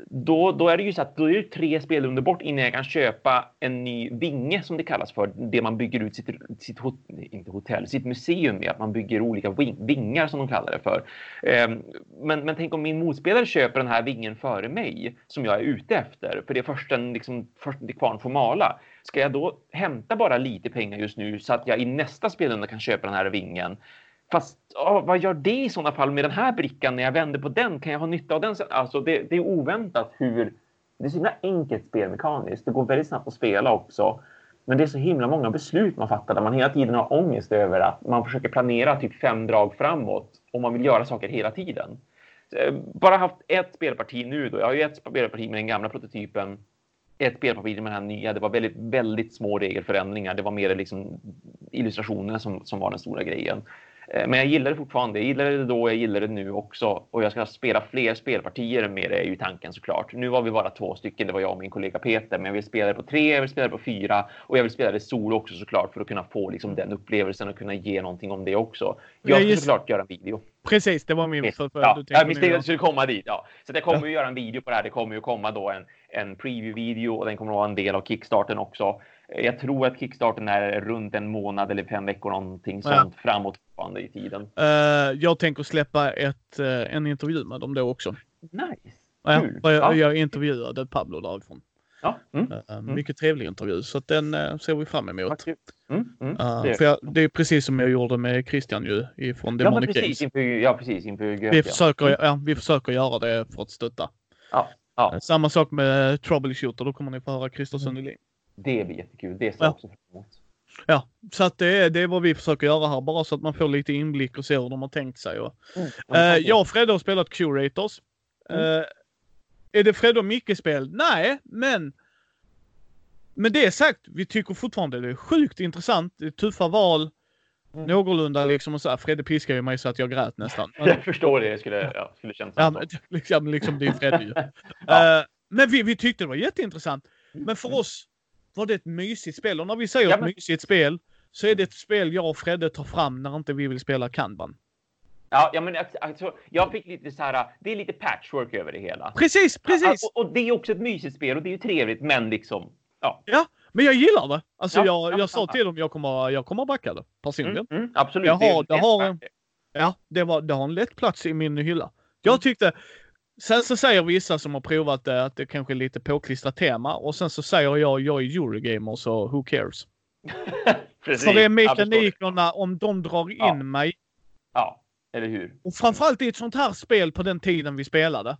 då, då är det ju så att då är det tre spelrundor bort innan jag kan köpa en ny vinge som det kallas för. Det man bygger ut sitt, sitt inte hotell, sitt museum med. Att man bygger olika vingar som de kallar det för. Ehm, men, men tänk om min motspelare köper den här vingen före mig som jag är ute efter. För det är först den, liksom, först kvarn får mala. Ska jag då hämta bara lite pengar just nu så att jag i nästa spelrunda kan köpa den här vingen? Fast åh, vad gör det i sådana fall med den här brickan när jag vänder på den? Kan jag ha nytta av den? Alltså det, det är oväntat hur... Det är så himla enkelt spelmekaniskt. Det går väldigt snabbt att spela också. Men det är så himla många beslut man fattar där man hela tiden har ångest över att man försöker planera typ fem drag framåt och man vill göra saker hela tiden. Eh, bara haft ett spelparti nu då. Jag har ju ett spelparti med den gamla prototypen. Ett spelparti med den här nya. Det var väldigt, väldigt små regelförändringar. Det var mer liksom illustrationerna som, som var den stora grejen. Eh, men jag gillar det fortfarande. Jag gillade det då, jag gillar det nu också. Och jag ska spela fler spelpartier med det är ju tanken såklart. Nu var vi bara två stycken, det var jag och min kollega Peter. Men jag vill spela det på tre, jag vill spela det på fyra och jag vill spela det solo också såklart för att kunna få liksom, den upplevelsen och kunna ge någonting om det också. Jag ska just... såklart göra en video. Precis, det var min för, för ja, du jag visste att jag skulle komma dit. Ja. Så det kommer att göra en video på det här. Det kommer ju komma då en, en preview-video och den kommer att vara en del av kickstarten också. Jag tror att kickstarten är runt en månad eller fem veckor någonting sånt ja. framåt i tiden. Uh, jag tänker släppa ett, uh, en intervju med dem då också. Nice. Ja, jag, ja. jag intervjuade Pablo därifrån. Ja. Mm. Uh, mycket trevlig intervju så den uh, ser vi fram emot. Mm. Mm. Uh, för jag, det är precis som jag gjorde med Christian ju ifrån Demonic ja, precis, Inför, ja precis inför vi, försöker, mm. ja, vi försöker göra det för att stötta. Ja. Ja. Samma sak med Troubleshooter, då kommer ni få höra Christer mm. Sundelin. Det blir jättekul. Det ser jag också fram emot. Ja, så att det, är, det är vad vi försöker göra här bara så att man får lite inblick och ser hur de har tänkt sig. Och, mm, uh, jag och Fredde har spelat Curators. Mm. Uh, är det Fredde och Micke-spel? Nej, men med det sagt, vi tycker fortfarande det är sjukt intressant. Det är tuffa val. Mm. Någorlunda liksom och så här. Fredde piskar ju mig så att jag grät nästan. jag förstår det. Jag skulle, ja, skulle känna ja, men, liksom, liksom det är Fredde ju. ja. uh, men vi, vi tyckte det var jätteintressant. Men för oss var det ett mysigt spel. Och när vi säger ja, men... ett mysigt spel så är det ett spel jag och Fredde tar fram när inte vi vill spela Kanban. Ja, ja men alltså, jag fick lite så här, det är lite patchwork över det hela. Precis, precis! och, och, det är också ett mysigt spel och det är ju trevligt, men liksom, ja. Ja, men jag gillar det. Alltså ja, jag, jag ja, sa till dem, jag kommer, jag kommer backa det personligen. Mm, mm, absolut. Jag har, det, har en, ja, det, var, det har en lätt plats i min hylla. Jag mm. tyckte, Sen så säger vissa som har provat det att det kanske är lite påklistrat tema och sen så säger jag, jag är Eurogamer så who cares? Precis, För det är mekanikerna, om de drar in ja. mig. Ja, eller hur? Och framförallt i ett sånt här spel på den tiden vi spelade.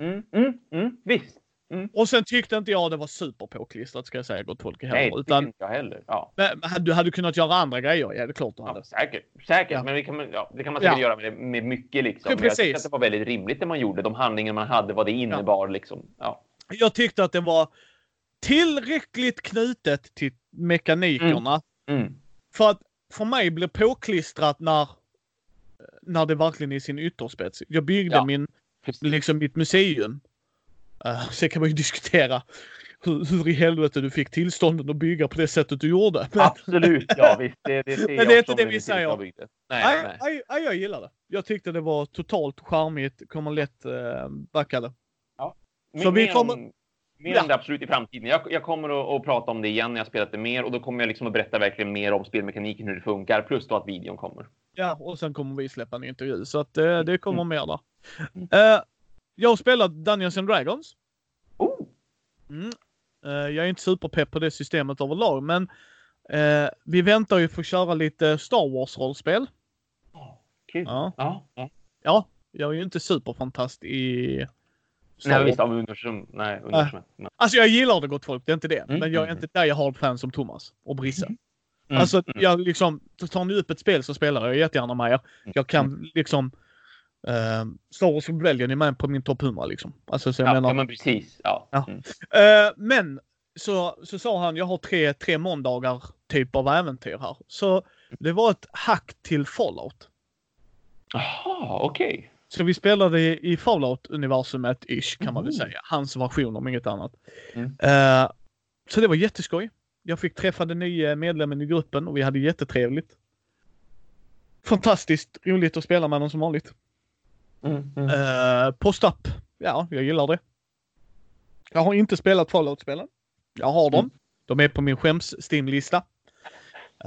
Mm, mm, mm, visst. Mm. Och sen tyckte inte jag det var superpåklistrat ska jag säga gott folk heller. Nej, det utan, inte jag heller. Ja. Men, du hade kunnat göra andra grejer. Ja, det är klart du hade. Ja, säkert, säkert. Ja. Men det kan, man, ja, det kan man säkert göra med, med mycket liksom. Ja, precis. Jag tyckte att det var väldigt rimligt det man gjorde. De handlingar man hade, vad det innebar liksom. Ja. Jag tyckte att det var tillräckligt knutet till mekanikerna. Mm. Mm. För att för mig blir påklistrat när när det verkligen är sin ytterspets. Jag byggde min, liksom mitt museum Uh, sen kan man ju diskutera hur, hur, i helvete du fick tillstånden att bygga på det sättet du gjorde. Men... Absolut, ja visst. Det, det ser Men det är inte det vi säger. Nej, nej. Nej, nej, jag gillar det. Jag tyckte det var totalt charmigt, kommer lätt uh, backa det. Ja. Så vi kommer... Om, mer ja. om det absolut i framtiden. Jag, jag kommer att, att, prata om det igen när jag spelat det mer och då kommer jag liksom att berätta verkligen mer om spelmekaniken, hur det funkar, plus då att videon kommer. Ja, och sen kommer vi släppa en intervju så att uh, det kommer mm. mer där. Uh, jag har spelat Dungeons and Dragons. Oh. Mm. Uh, jag är inte superpepp på det systemet överlag, men uh, vi väntar ju för att köra lite Star Wars-rollspel. Oh. Ja. Ja, ja. ja, jag är ju inte superfantast i Star Nej, visst, av universum. Nej, universum. Uh, alltså jag gillar det gott folk, det är inte det. Mm, men jag är mm, inte där jag har fan som Thomas och Brisse. Mm. Mm, alltså, jag liksom, tar ni upp ett spel så spelar jag jättegärna med er. Jag kan liksom Uh, Star Wars Rebellion är med på min topp 100 liksom. Alltså, så jag ja, menar... ja, men precis. Ja. ja. Mm. Uh, men så, så sa han, jag har tre, tre måndagar typ av äventyr här. Så det var ett hack till Fallout. Jaha, okej. Okay. Så vi spelade i Fallout-universumet ish kan man väl säga. Hans version om inget annat. Mm. Uh, så det var jätteskoj. Jag fick träffa den nya medlemmen i gruppen och vi hade jättetrevligt. Fantastiskt roligt att spela med honom som vanligt. Mm, mm. Uh, Post-up. Ja, jag gillar det. Jag har inte spelat Fallout-spelen. Jag har dem. Mm. De är på min skäms Steam-lista.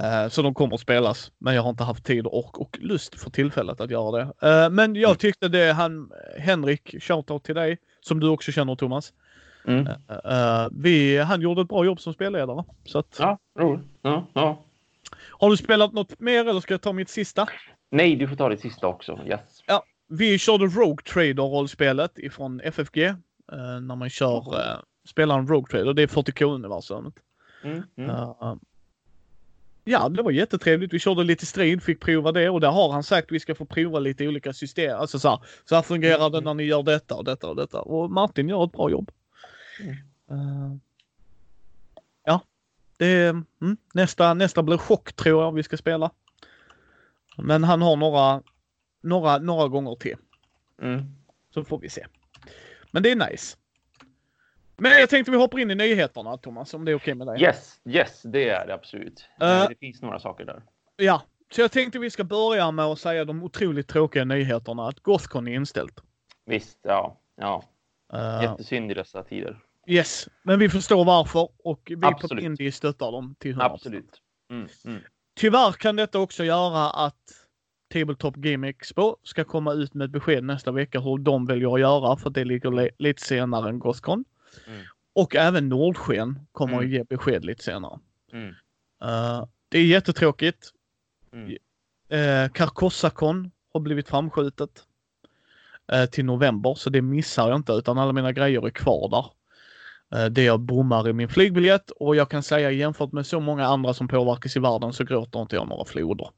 Uh, så de kommer att spelas. Men jag har inte haft tid och, och lust för tillfället att göra det. Uh, men jag mm. tyckte det han, Henrik, shoutout till dig, som du också känner Thomas. Mm. Uh, vi, han gjorde ett bra jobb som spelledare. Så att, ja, roligt. Ja, ja. Har du spelat något mer eller ska jag ta mitt sista? Nej, du får ta ditt sista också. Yes. Vi körde Rogue Trader-rollspelet ifrån FFG. Uh, när man kör, uh, spelar en Rogue Trader. Det är 40K-universumet. Mm, mm. Uh, ja, det var jättetrevligt. Vi körde lite strid, fick prova det och där har han sagt att vi ska få prova lite olika system. Alltså så här, så här fungerar mm, det när ni gör detta och detta och detta. Och Martin gör ett bra jobb. Uh, ja, det, mm, nästa, nästa blir chock tror jag vi ska spela. Men han har några, några, några gånger till. Mm. Så får vi se. Men det är nice. Men jag tänkte vi hoppar in i nyheterna Thomas, om det är okej okay med dig? Yes, yes, det är det absolut. Uh, det finns några saker där. Ja, så jag tänkte vi ska börja med att säga de otroligt tråkiga nyheterna att Gothcon är inställt. Visst, ja, ja. Uh, Jättesynd i dessa tider. Yes, men vi förstår varför och vi Absolut. på Indie stöttar dem till 100%. Absolut. Mm, mm. Tyvärr kan detta också göra att Tabletop Game Expo ska komma ut med ett besked nästa vecka hur de väljer att göra för det ligger lite senare än Gothcon. Mm. Och även Nordsken kommer mm. att ge besked lite senare. Mm. Uh, det är jättetråkigt. Mm. Uh, Carcossacon har blivit framskjutet uh, till november så det missar jag inte utan alla mina grejer är kvar där. Eh, det jag bommar i min flygbiljett och jag kan säga jämfört med så många andra som påverkas i världen så gråter inte jag några floder.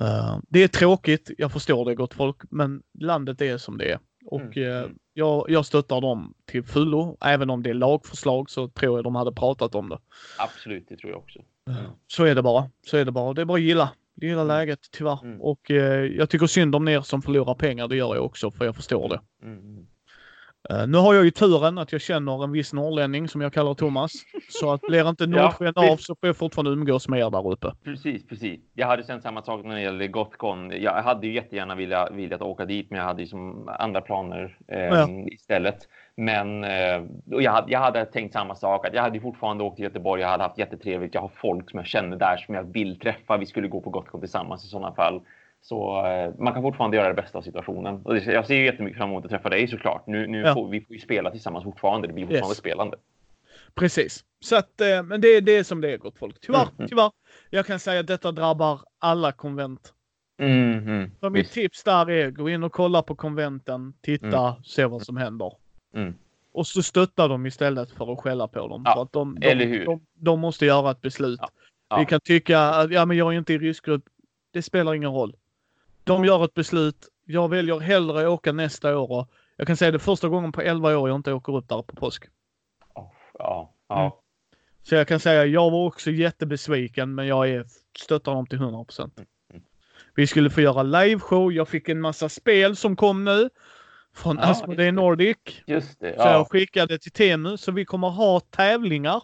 Uh, det är tråkigt, jag förstår det gott folk, men landet är som det är. Och mm. uh, jag, jag stöttar dem till fullo. Även om det är lagförslag så tror jag de hade pratat om det. Absolut, det tror jag också. Mm. Så är det bara. Så är det bara. Det är bara att gilla. Gilla mm. läget tyvärr. Mm. Och uh, jag tycker synd om er som förlorar pengar. Det gör jag också för jag förstår det. Mm. Uh, nu har jag ju turen att jag känner en viss norrlänning som jag kallar Thomas. Så att blir inte Nordsken ja, av så får jag fortfarande umgås med er där uppe. Precis, precis. Jag hade känt samma sak när det gäller Gothcon. Jag hade ju jättegärna velat, velat åka dit, men jag hade ju som andra planer eh, ja. istället. Men eh, och jag, hade, jag hade tänkt samma sak. Att jag hade fortfarande åkt till Göteborg. Jag hade haft jättetrevligt. Jag har folk som jag känner där som jag vill träffa. Vi skulle gå på Gothcon tillsammans i sådana fall. Så eh, man kan fortfarande göra det bästa av situationen. Och jag ser ju jättemycket fram emot att träffa dig såklart. Nu, nu ja. får vi får ju spela tillsammans fortfarande. Det blir fortfarande yes. spelande. Precis. Så att, eh, men det, det är som det är gott folk. Tyvärr, mm, mm. tyvärr. Jag kan säga att detta drabbar alla konvent. Mm, mm, så mitt visst. tips där är gå in och kolla på konventen, titta, mm. se vad som händer. Mm. Och så stötta dem istället för att skälla på dem. Ja, att de, de, eller hur? De, de, måste göra ett beslut. Ja, ja. Vi kan tycka att ja, men jag är inte i riskgrupp. Det spelar ingen roll. De gör ett beslut. Jag väljer hellre åka nästa år. Och jag kan säga det första gången på 11 år jag inte åker upp där på påsk. Ja, ja. Mm. Så jag kan säga jag var också jättebesviken men jag är, stöttar dem till 100 procent. Mm, mm. Vi skulle få göra liveshow. Jag fick en massa spel som kom nu. Från ja, Asmodee Nordic. Just det. Ja. Så jag skickade till Temu. Så vi kommer ha tävlingar.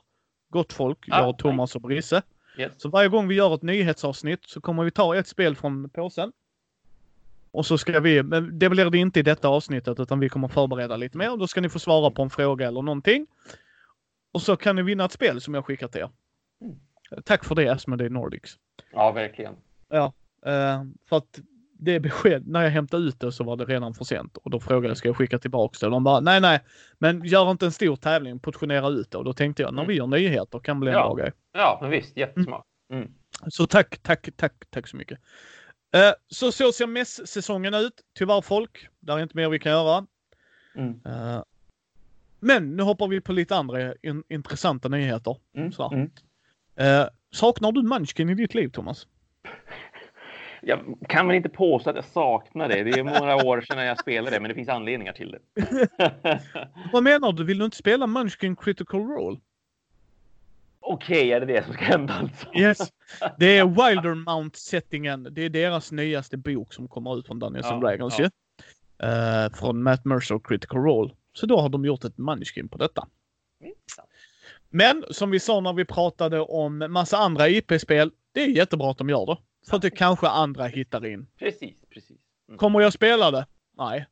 Gott folk. Jag, och Thomas och Brisse. Yes. Så varje gång vi gör ett nyhetsavsnitt så kommer vi ta ett spel från påsen. Och så ska vi, men det blir det inte i detta avsnittet utan vi kommer förbereda lite mer. Då ska ni få svara på en fråga eller någonting. Och så kan ni vinna ett spel som jag skickar till er. Mm. Tack för det Asmodee Nordics. Ja, verkligen. Ja, eh, för att det besked, när jag hämtade ut det så var det redan för sent och då frågade jag ska jag skicka tillbaka det? Och de bara nej, nej, men gör inte en stor tävling, portionera ut det. Och då tänkte jag när vi mm. gör nyheter kan bli en ja. bra grej. Ja, men visst, jättesmart. Mm. mm. Så tack, tack, tack, tack så mycket. Eh, så så ser mässäsongen ut. Tyvärr folk, där är inte mer vi kan göra. Mm. Uh, men nu hoppar vi på lite andra in intressanta nyheter. Mm. Så. Mm. Uh, saknar du Munchkin i ditt liv, Thomas? Jag kan väl inte påstå att jag saknar det. Det är många år sedan jag spelade det, men det finns anledningar till det. Vad menar du? Vill du inte spela Munchkin Critical Role? Okej, okay, är det det som ska hända alltså? Yes. Det är Wildermount-settingen. Det är deras nyaste bok som kommer ut från Dungeons and Dragons ja. Uh, från Matt Mercer och Critical Role. Så då har de gjort ett manuskin på detta. Men som vi sa när vi pratade om massa andra IP-spel. Det är jättebra att de gör det. För att det kanske andra hittar in. Precis, precis. Mm. Kommer jag spela det? Nej.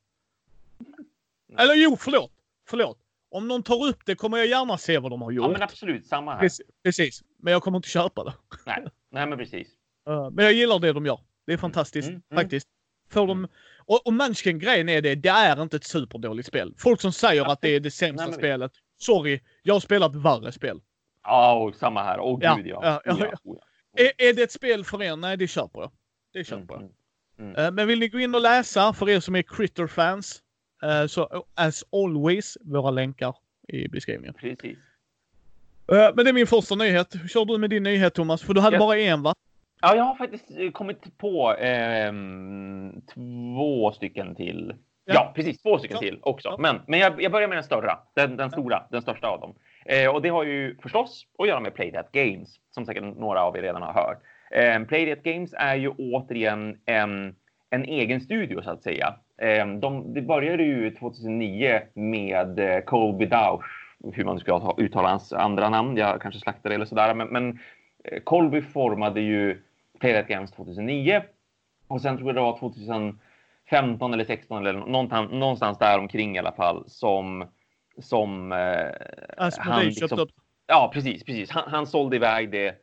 Nej. Eller jo, förlåt. Förlåt. Om någon tar upp det kommer jag gärna se vad de har gjort. Ja, men absolut. Samma här. Precis. precis. Men jag kommer inte köpa det. Nej, Nej men precis. Uh, men jag gillar det de gör. Det är fantastiskt mm, mm, faktiskt. Får de... Mm. Och, och Munchkin-grejen är det, det är inte ett superdåligt spel. Folk som säger ja, att det är det sämsta Nej, spelet. Sorry, jag har spelat värre spel. Ja, och samma här. Åh oh, gud ja. ja, ja, ja. Oh, ja. Är, är, det ett spel för er? Nej, det köper jag. Det köper jag. Mm, uh, men vill ni gå in och läsa, för er som är Critter-fans, så as always, våra länkar i beskrivningen. Precis. Uh, men det är min första nyhet. Hur kör du med din nyhet Thomas? För du hade yes. bara en va? Ja, jag har faktiskt eh, kommit på eh, två stycken till. Ja, ja precis. Två stycken ja. till också. Ja. Men, men jag, jag, börjar med den större. Den, den stora, den största av dem. Eh, och det har ju förstås att göra med Playdead Games, som säkert några av er redan har hört. Eh, Playdead Games är ju återigen en, en egen studio så att säga. Eh, de, det började ju 2009 med eh, Colby Dauch, hur man ska uttala hans andra namn. Jag kanske slaktar det eller sådär. Men, men eh, Colby formade ju Playdead Games 2009 och sen tror jag det var 2015 eller 16 eller någonstans, någonstans där omkring i alla fall som som eh, han liksom, upp. Ja, precis, precis. Han, han sålde iväg det.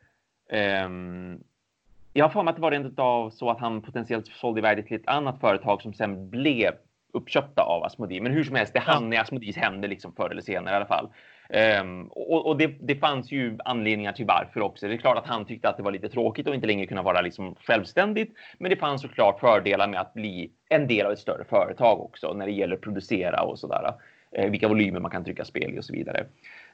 Um, jag har för mig att det var rent av så att han potentiellt sålde iväg till ett annat företag som sen blev uppköpta av Asmodee. Men hur som helst, det hann i Asmodees händer liksom förr eller senare i alla fall. Um, och, och det, det, fanns ju anledningar till varför också. Det är klart att han tyckte att det var lite tråkigt och inte längre kunna vara liksom självständigt. Men det fanns såklart fördelar med att bli en del av ett större företag också när det gäller att producera och sådär. Uh, vilka volymer man kan trycka spel i och så vidare.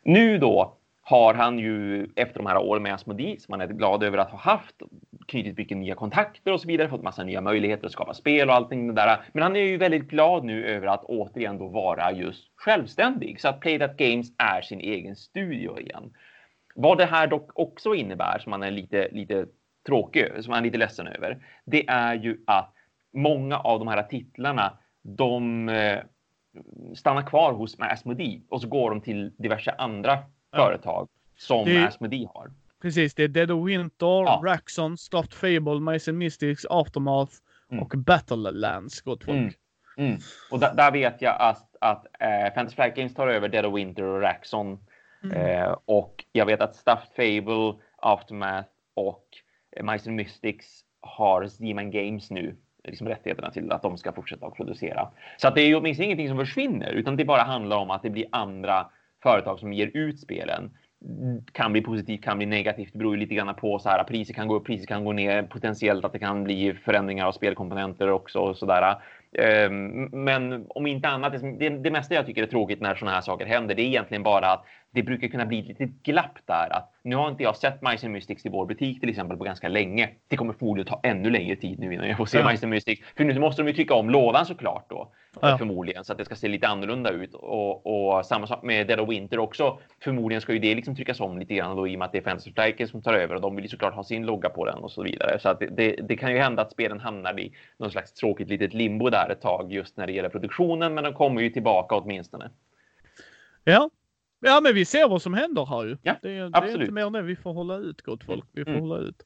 Nu då har han ju efter de här åren med Asmodee som han är glad över att ha haft knutit mycket nya kontakter och så vidare, fått massa nya möjligheter att skapa spel och allting det där. Men han är ju väldigt glad nu över att återigen då vara just självständig så att Play That Games är sin egen studio igen. Vad det här dock också innebär som man är lite, lite tråkig, som man är lite ledsen över, det är ju att många av de här titlarna, de eh, stannar kvar hos Asmodee och så går de till diverse andra företag som det, Asmodee har. Precis, det är Dead of Winter, ja. Raxon, Stuffed Fable, and Mystics, Aftermath mm. och Battlelands, gott folk. Mm. Mm. Och där, vet jag att, att äh, Fantasy Flight Games tar över Dead of Winter och Raxon. Äh, och jag vet att Stuffed Fable, Aftermath och Mice and Mystics har Demon Games nu liksom rättigheterna till att de ska fortsätta att producera. Så att det är ju åtminstone ingenting som försvinner, utan det bara handlar om att det blir andra företag som ger ut spelen kan bli positivt, kan bli negativt. Det beror ju lite grann på så här. Priser kan gå upp, priser kan gå ner. Potentiellt att det kan bli förändringar av spelkomponenter också och sådär. Ehm, men om inte annat, det, det mesta jag tycker är tråkigt när sådana här saker händer, det är egentligen bara att det brukar kunna bli ett litet glapp där. Att nu har inte jag sett Mice Mystics i vår butik till exempel på ganska länge. Det kommer förmodligen ta ännu längre tid nu innan jag får se ja. Mice Mystics. För nu måste de ju trycka om lådan såklart då. Ja. Förmodligen så att det ska se lite annorlunda ut. Och, och samma sak med Dead of Winter också. Förmodligen ska ju det liksom tryckas om lite grann då i och med att det är Fantasy Striker som tar över och de vill ju såklart ha sin logga på den och så vidare. Så att det, det, det kan ju hända att spelen hamnar i någon slags tråkigt litet limbo där ett tag just när det gäller produktionen. Men de kommer ju tillbaka åtminstone. Ja, Ja, men vi ser vad som händer här ju. Ja, det, det är inte mer än det. Vi får hålla ut, gott folk. Vi får mm. hålla ut.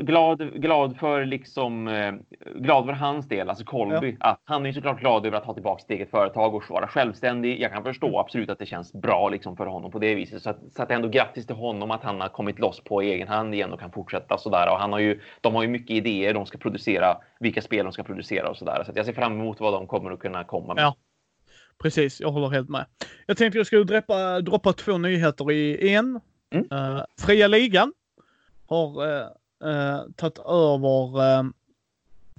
Glad, glad för liksom, eh, glad för hans del, alltså Colby. Ja. Att han är såklart glad över att ha tillbaka sitt eget företag och vara självständig. Jag kan förstå mm. absolut att det känns bra liksom för honom på det viset. Så att, så att ändå grattis till honom att han har kommit loss på egen hand igen och kan fortsätta sådär. Och han har ju, de har ju mycket idéer de ska producera, vilka spel de ska producera och sådär. Så att jag ser fram emot vad de kommer att kunna komma med. Ja. Precis, jag håller helt med. Jag tänkte jag skulle droppa, droppa två nyheter i en. Mm. Uh, Fria Ligan har uh, uh, tagit över uh,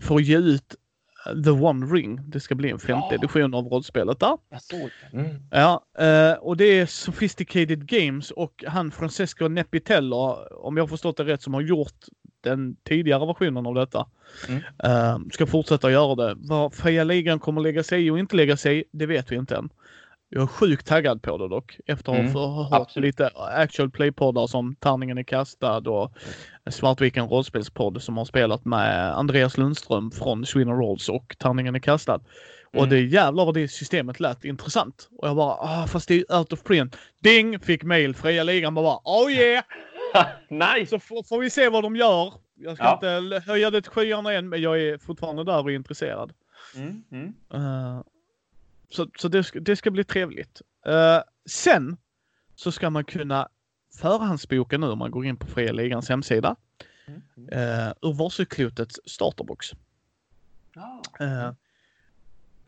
för att ge ut The One Ring. Det ska bli en femte ja. edition av rollspelet där. Jag såg det. Mm. Ja, och det är Sophisticated Games och han Francesco Nepitello, om jag har förstått det rätt, som har gjort den tidigare versionen av detta. Mm. Uh, ska fortsätta göra det. Vad fria ligan kommer lägga sig i och inte lägga sig i, det vet vi inte än. Jag är sjukt taggad på det dock. Efter att ha mm, hört lite actual play-poddar som Tärningen är kastad och Svartviken rollspelspodd som har spelat med Andreas Lundström från Sweden Rolls och Tärningen är kastad. Mm. Och det jävlar vad det systemet lät intressant. Och jag bara, ah, fast det är out of print. Ding! Fick mail. Fria ligan bara, oh yeah! nice! Så får vi se vad de gör. Jag ska ja. inte höja det till skyarna än, men jag är fortfarande där och är intresserad. Mm, mm. Uh, så så det, ska, det ska bli trevligt. Uh, sen så ska man kunna förhandsboka nu om man går in på Fria Ligans hemsida. Mm, uh, ur Varselklotets starterbox. Oh. Uh,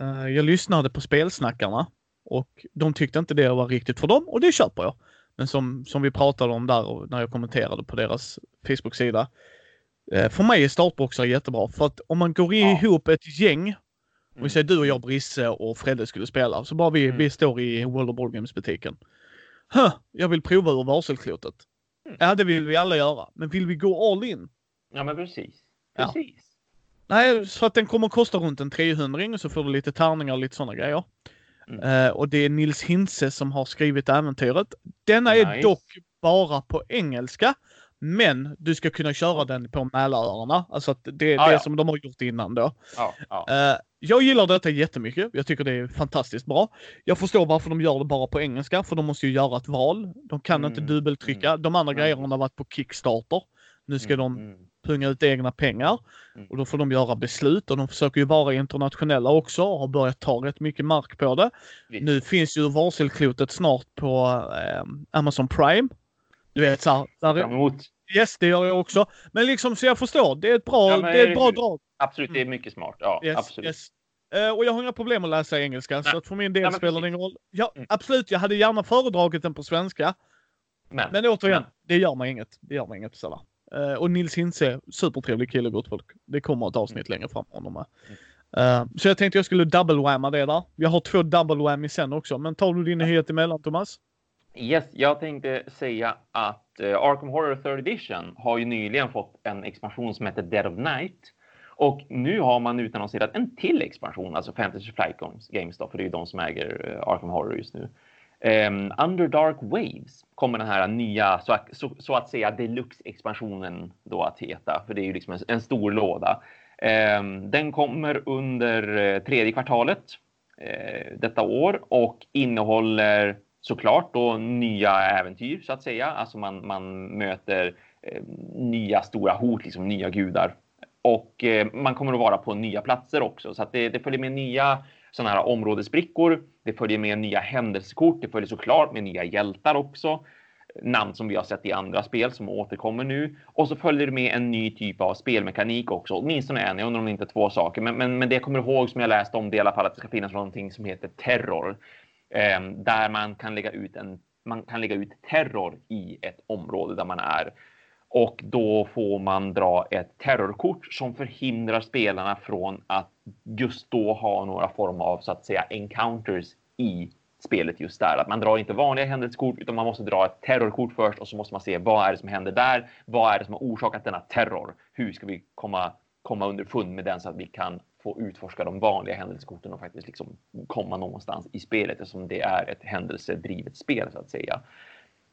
uh, jag lyssnade på spelsnackarna och de tyckte inte det var riktigt för dem och det köper jag. Men som, som vi pratade om där när jag kommenterade på deras Facebook-sida. Uh, för mig är startboxar jättebra för att om man går ihop ett gäng om vi säger du och jag, Brisse och Fredde skulle spela. Så bara vi, mm. vi står i World of Boardgames butiken. Huh, jag vill prova ur varselklotet. Mm. Ja, det vill vi alla göra. Men vill vi gå all in? Ja, men precis. Precis. Ja. Nej, så att den kommer att kosta runt en 300 och så får du lite tärningar och lite sådana grejer. Mm. Uh, och det är Nils Hintze som har skrivit äventyret. Denna nice. är dock bara på engelska. Men du ska kunna köra den på Mälaröarna. Alltså att det är ah, det ja. som de har gjort innan då. Ah, ah. Uh, jag gillar detta jättemycket. Jag tycker det är fantastiskt bra. Jag förstår varför de gör det bara på engelska, för de måste ju göra ett val. De kan mm, inte dubbeltrycka. Mm, de andra mm. grejerna har varit på Kickstarter. Nu ska mm, de mm. Punga ut egna pengar mm. och då får de göra beslut och de försöker ju vara internationella också och har börjat ta rätt mycket mark på det. Visst. Nu finns ju varselklotet snart på eh, Amazon Prime. Du vet såhär. Där, yes, det gör jag också. Men liksom så jag förstår. Det är ett bra, ja, det är ett bra drag. Absolut, det är mm. mycket smart. Ja, yes, absolut. Yes. Uh, och jag har inga problem att läsa engelska, Nej. så att för min del Nej, spelar det ingen roll. Ja, mm. Absolut, jag hade gärna föredragit den på svenska. Men, men återigen, men. det gör mig inget. Det gör mig inget Salla. Uh, och Nils Hintze, supertrevlig kille, gott folk. Det kommer ett avsnitt mm. längre fram honom med. Uh, så jag tänkte jag skulle double-whamma det där. Jag har två double-whammy sen också, men tar du din nyhet emellan Thomas? Yes, jag tänkte säga att uh, Arkham Horror 3rd Edition har ju nyligen fått en expansion som heter Dead of Night. Och nu har man utannonserat en till expansion, alltså Fantasy Flight Games då, för det är ju de som äger uh, Arkham Horror just nu. Um, Under Dark Waves kommer den här nya, så, så, så att säga, deluxe-expansionen då att heta, för det är ju liksom en, en stor låda. Um, den kommer under uh, tredje kvartalet uh, detta år och innehåller såklart då nya äventyr så att säga. Alltså man, man möter uh, nya stora hot, liksom nya gudar. Och uh, man kommer att vara på nya platser också så att det, det följer med nya sådana här områdesbrickor. Det följer med nya händelsekort. Det följer såklart med nya hjältar också. Namn som vi har sett i andra spel som återkommer nu. Och så följer det med en ny typ av spelmekanik också. Åtminstone en, jag undrar om det inte är två saker. Men, men, men det jag kommer ihåg som jag läste om det i alla fall att det ska finnas någonting som heter terror. Eh, där man kan lägga ut en man kan lägga ut terror i ett område där man är och då får man dra ett terrorkort som förhindrar spelarna från att just då ha några form av så att säga encounters i spelet just där. Att man drar inte vanliga händelsekort utan man måste dra ett terrorkort först och så måste man se vad är det som händer där? Vad är det som har orsakat denna terror? Hur ska vi komma komma underfund med den så att vi kan få utforska de vanliga händelsekorten och faktiskt liksom komma någonstans i spelet eftersom det är ett händelsedrivet spel så att säga.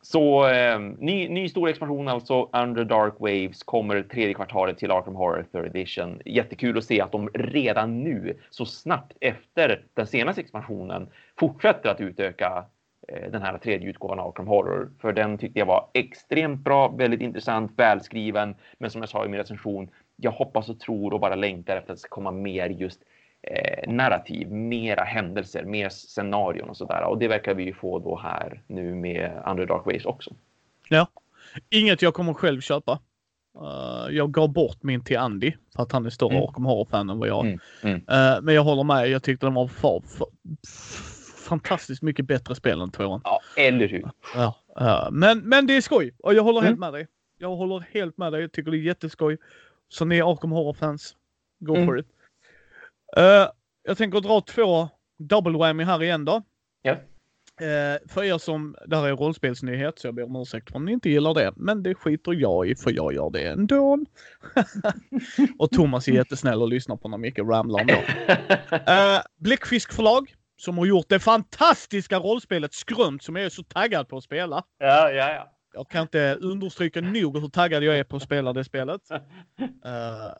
Så eh, ny, ny stor expansion alltså, Under Dark Waves, kommer tredje kvartalet till Arkham Horror 3rd Edition. Jättekul att se att de redan nu, så snabbt efter den senaste expansionen, fortsätter att utöka eh, den här tredje utgåvan av Arkham Horror. För den tyckte jag var extremt bra, väldigt intressant, välskriven. Men som jag sa i min recension, jag hoppas och tror och bara längtar efter att det ska komma mer just eh, narrativ, mera händelser, mer scenarion och sådär. Och det verkar vi ju få då här nu med Underdark Ways också. Ja, inget jag kommer själv köpa. Uh, jag gav bort min till Andy för att han är större mm. Arkham Horror-fan än vad jag mm. Mm. Uh, Men jag håller med. Jag tyckte den var för, för, fantastiskt mycket bättre spel än tvåan. Ja, eller hur? Ja, uh, men, men det är skoj och jag håller helt mm. med dig. Jag håller helt med dig. Jag tycker det är jätteskoj. Så ni Arkham Horror-fans, go mm. for it. Uh, jag tänker dra två double whammy här igen då. Ja. Uh, för er som, det här är rollspelsnyhet så jag ber om ursäkt om ni inte gillar det. Men det skiter jag i för jag gör det ändå. och Thomas är jättesnäll och lyssnar på när Micke ramlar ändå. Uh, Bläckfisk förlag som har gjort det fantastiska rollspelet Skrumt som jag är så taggad på att spela. Ja, ja, ja. Jag kan inte understryka nog hur taggad jag är på att spela det spelet. Uh,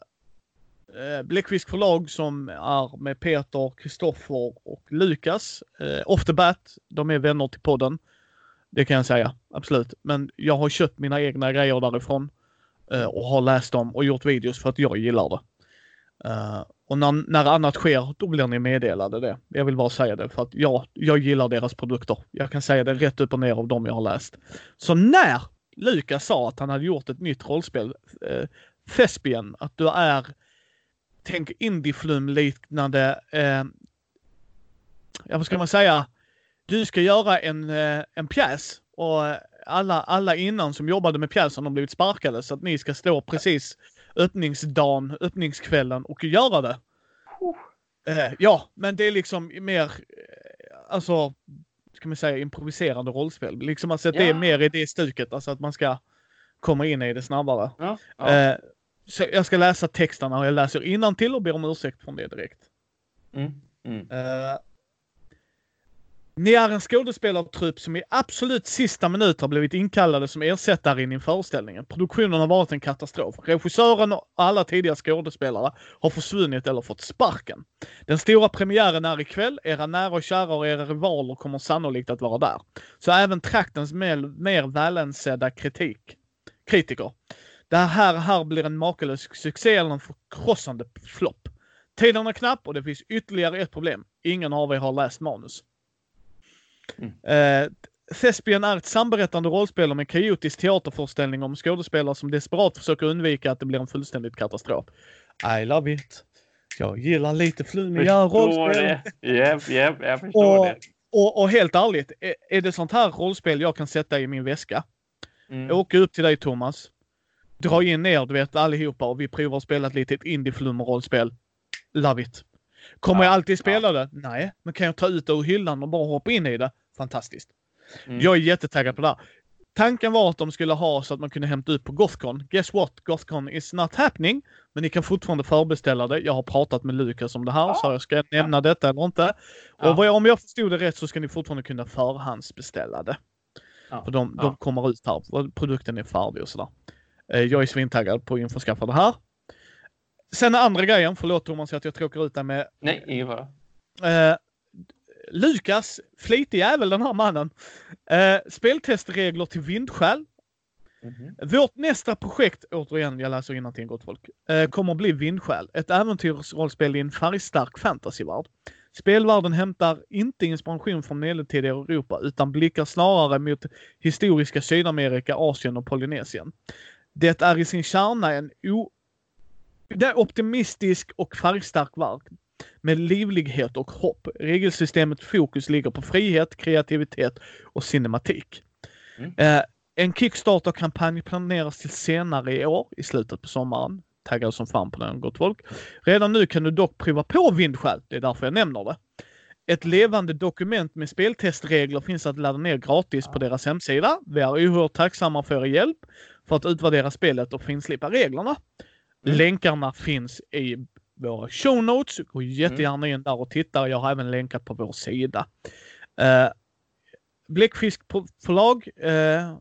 Eh, Bläckfisk förlag som är med Peter, Kristoffer och Lukas. Eh, off the bat, de är vänner till podden. Det kan jag säga, absolut. Men jag har köpt mina egna grejer därifrån. eh, och har läst dem och gjort videos för att jag gillar det. Eh, och när, när annat sker, då blir ni meddelade det. Jag vill bara säga det för att ja, jag gillar deras produkter. Jag kan säga det rätt upp och ner av dem jag har läst. Så när Lukas sa att han hade gjort ett nytt rollspel, eh, Thespian, att du är, tänk indieflum liknande, eh, ja vad ska man säga, du ska göra en, eh, en pjäs och alla, alla innan som jobbade med pjäsen har blivit sparkade så att ni ska stå precis öppningsdagen, öppningskvällen och göra det. Uh. ja, men det är liksom mer, eh, alltså, ska man säga improviserande rollspel. Liksom alltså att ja. det är mer i det stuket, alltså att man ska komma in i det snabbare. Ja. Ja. Uh, så jag ska läsa texterna och jag läser till och ber om ursäkt från det direkt. Mm. Mm. Uh, ni är en skådespelartrupp som i absolut sista minut har blivit inkallade som ersättare in i föreställningen. Produktionen har varit en katastrof. Regissören och alla tidigare skådespelare har försvunnit eller fått sparken. Den stora premiären är ikväll. Era nära och kära och era rivaler kommer sannolikt att vara där. Så även traktens mer, mer välansedda kritik. kritiker. Det här, här blir en makalös succé eller en förkrossande flopp. Tiden är knapp och det finns ytterligare ett problem. Ingen av er har läst manus. Mm. Eh, Thespian är ett samberättande rollspel om en kaotisk teaterföreställning om skådespelare som desperat försöker undvika att det blir en fullständig katastrof. I love it. Jag gillar lite flummiga rollspel. Japp, japp, jag förstår och, det. Och, och, helt ärligt, är, är, det sånt här rollspel jag kan sätta i min väska? Mm. Åka upp till dig Thomas. Dra in er, du vet allihopa och vi provar att spela ett litet indie-flum-rollspel. Love it. Kommer ja, jag alltid spela ja. det? Nej. Men kan jag ta ut det ur hyllan och bara hoppa in i det? Fantastiskt. Mm. Jag är jättetaggad på det här. Tanken var att de skulle ha så att man kunde hämta ut på Gothcon. Guess what? Gothcon is not happening. Men ni kan fortfarande förbeställa det. Jag har pratat med Lukas om det här, ja. så jag ska nämna detta eller inte. Ja. Och jag, om jag förstod det rätt så ska ni fortfarande kunna förhandsbeställa det. Ja. För de, de kommer ut här. Produkten är färdig och sådär. Eh, jag är svintaggad på att införskaffa det här. Sen andra grejen, förlåt Thomas att jag tråkar ut dig med... Nej, ingen fara. Eh, Lukas, flitig jävel den här mannen. Eh, speltestregler till vindskäl. Mm -hmm. Vårt nästa projekt, återigen, jag läser till gott folk, eh, kommer att bli Vindskäl. Ett äventyrsrollspel i en färgstark fantasyvärld. Spelvärlden hämtar inte inspiration från medeltida Europa utan blickar snarare mot historiska Sydamerika, Asien och Polynesien. Det är i sin kärna en o det är optimistisk och färgstark värld med livlighet och hopp. Regelsystemets fokus ligger på frihet, kreativitet och cinematik. Mm. Eh, en Kickstarter-kampanj planeras till senare i år, i slutet på sommaren. Taggad som fan på den, gott folk. Redan nu kan du dock prova på Vindskäl, det är därför jag nämner det. Ett levande dokument med speltestregler finns att ladda ner gratis på deras hemsida. Vi är oerhört tacksamma för er hjälp för att utvärdera spelet och finslipa reglerna. Mm. Länkarna finns i våra show notes. Gå jättegärna in där och titta. Jag har även länkat på vår sida. Uh, Bläckfisk förlag uh,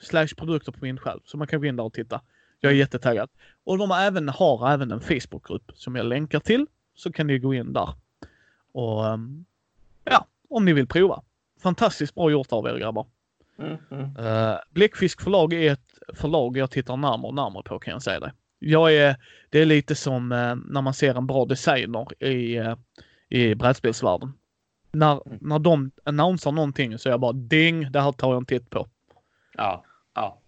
slash produkter på min själv. Så man kan gå in där och titta. Jag är mm. jättetaggad. Och de har även, har även en Facebookgrupp som jag länkar till. Så kan ni gå in där. Och um, ja, om ni vill prova. Fantastiskt bra gjort av er grabbar. Mm, mm. Uh, Bläckfisk förlag är ett förlag jag tittar närmare och närmare på kan jag säga det jag är, det är lite som eh, när man ser en bra designer i, eh, i brädspelsvärlden. När, mm. när de annonserar någonting så är jag bara ding, det här tar jag en titt på. Ja, ja.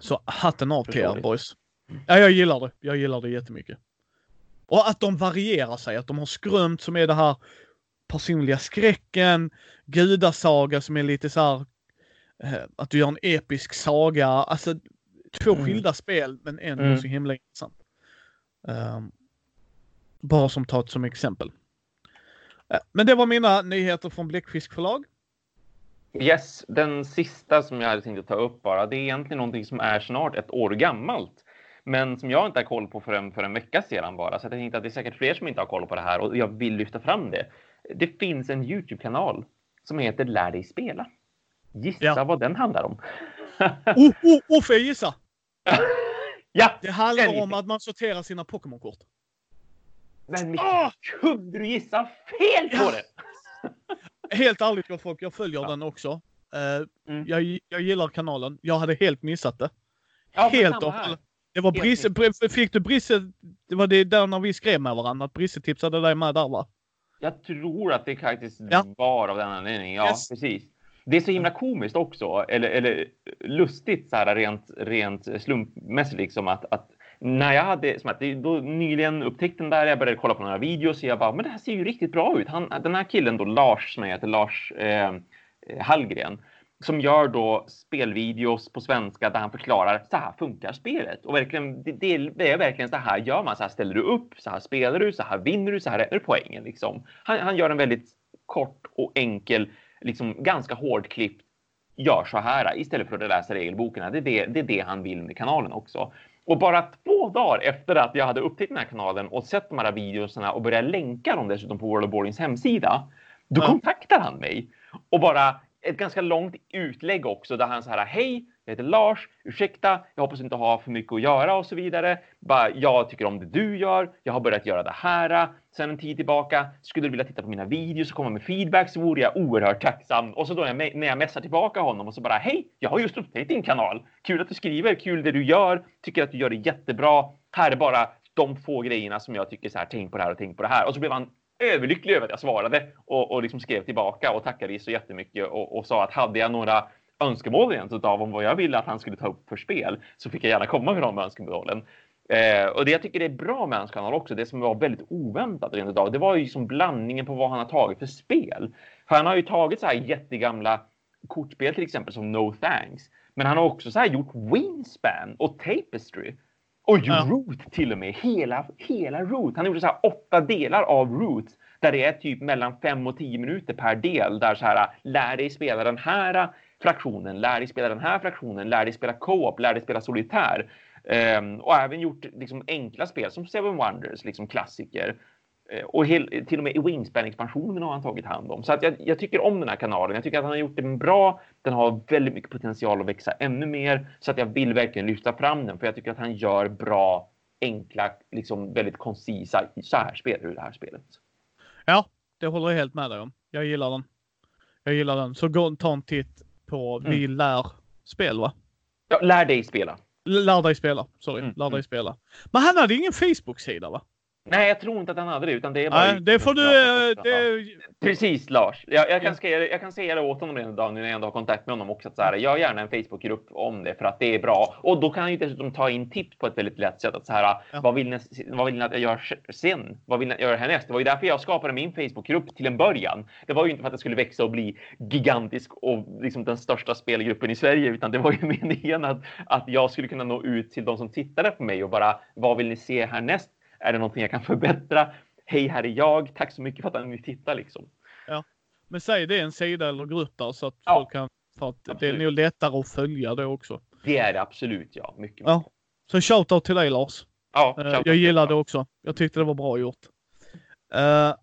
Så hatten av till er boys. Ja, jag gillar det. Jag gillar det jättemycket. Och att de varierar sig, att de har skrömt som är det här personliga skräcken, gudasaga som är lite så här, att du gör en episk saga. Alltså två mm. skilda spel men ändå mm. så himla intressant. Um, bara som taget som exempel. Uh, men det var mina nyheter från Bläckfisk förlag. Yes, den sista som jag hade tänkt att ta upp bara, det är egentligen någonting som är snart ett år gammalt. Men som jag inte har koll på för en, för en vecka sedan bara. Så jag tänkte att det är säkert fler som inte har koll på det här och jag vill lyfta fram det. Det finns en YouTube-kanal som heter Lär dig spela. Gissa ja. vad den handlar om. oh, oh, oh, får jag gissa? ja! Det handlar om att man sorterar sina Pokémon-kort. Men Micke, oh! kunde du gissa fel på det? helt ärligt gott folk, jag följer ja. den också. Uh, mm. jag, jag gillar kanalen. Jag hade helt missat det. Ja, helt och Det var Brisse, fick du Brisse, det var det där när vi skrev med varandra, att Brisse tipsade dig med där va? Jag tror att det faktiskt ja. var av den anledningen. Ja, yes. precis. Det är så himla komiskt också, eller, eller lustigt så här rent, rent slumpmässigt liksom att, att när jag hade som att, då nyligen upptäckt den där, jag började kolla på några videos och jag bara, men det här ser ju riktigt bra ut. Han, den här killen då, Lars, som heter Lars eh, eh, Hallgren, som gör då spelvideos på svenska där han förklarar så här funkar spelet. Och verkligen, det, det, är verkligen så här gör man. Så här ställer du upp, så här spelar du, så här vinner du, så här är poängen. Liksom. Han, han gör en väldigt kort och enkel, liksom ganska hårdklippt gör så här istället för att läsa regelboken. Det är det, det är det han vill med kanalen också. Och bara två dagar efter att jag hade upptäckt den här kanalen och sett de här videorna och börjat länka dem dessutom på World of Boardings hemsida. Då kontaktar han mig och bara ett ganska långt utlägg också där han så här hej, jag heter Lars, ursäkta, jag hoppas inte ha för mycket att göra och så vidare. Bara, jag tycker om det du gör, jag har börjat göra det här sen en tid tillbaka. Skulle du vilja titta på mina videos och komma med feedback så vore jag oerhört tacksam. Och så då när jag messar tillbaka honom och så bara hej, jag har just upptäckt din kanal. Kul att du skriver, kul det du gör, tycker att du gör det jättebra. Här är bara de få grejerna som jag tycker så här, tänk på det här och tänk på det här. Och så blev han överlycklig över att jag svarade och, och liksom skrev tillbaka och tackade så jättemycket och, och sa att hade jag några önskemål rent utav om vad jag ville att han skulle ta upp för spel så fick jag gärna komma med de önskemålen. Eh, och det jag tycker är bra med hans kanal också, det som var väldigt oväntat rent utav, det var ju som blandningen på vad han har tagit för spel. För han har ju tagit så här jättegamla kortspel till exempel som No Thanks. Men han har också så här gjort Wingspan och Tapestry. Och ja. Root till och med. Hela, hela Root. Han gjorde så här åtta delar av Root där det är typ mellan fem och tio minuter per del där så här lär dig spela den här fraktionen, lär dig spela den här fraktionen, lär dig spela co-op, lär dig spela solitär. Um, och även gjort liksom enkla spel som Seven Wonders, liksom klassiker. Uh, och hel, till och med Wingspan-expansionen har han tagit hand om. Så att jag, jag, tycker om den här kanalen. Jag tycker att han har gjort den bra. Den har väldigt mycket potential att växa ännu mer. Så att jag vill verkligen lyfta fram den. För jag tycker att han gör bra, enkla, liksom väldigt koncisa så här spelar du det här spelet. Ja, det håller jag helt med dig om. Jag gillar den. Jag gillar den. Så gå och ta en titt på mm. Vi lär spel, va? Ja, lär dig spela. Lär dig spela. Sorry, mm. lär dig mm. spela. Men han hade ingen Facebook-sida, va? Nej, jag tror inte att han hade det, utan det är bara... Nej, det får du... Eh, det... Precis, Lars. Jag, jag, kan säga, jag kan säga det åt honom redan idag när jag ändå har kontakt med honom också. Att så här, gör gärna en Facebookgrupp om det för att det är bra. Och då kan han ju dessutom ta in tips på ett väldigt lätt sätt. Att så här, ja. vad, vill ni, vad vill ni att jag gör sen? Vad vill ni göra härnäst? Det var ju därför jag skapade min Facebookgrupp till en början. Det var ju inte för att det skulle växa och bli gigantisk och liksom den största spelgruppen i Sverige, utan det var ju meningen att, att jag skulle kunna nå ut till de som tittade på mig och bara vad vill ni se härnäst? Är det någonting jag kan förbättra? Hej, här är jag. Tack så mycket för att ni tittar liksom. Ja, men säg det en sida eller grupp där så att ja. folk kan. För att det är nog lättare att följa det också. Det är det absolut, ja. Mycket. Ja. Så shoutout till dig Lars. Ja, uh, jag gillade det också. Jag tyckte det var bra gjort. Uh,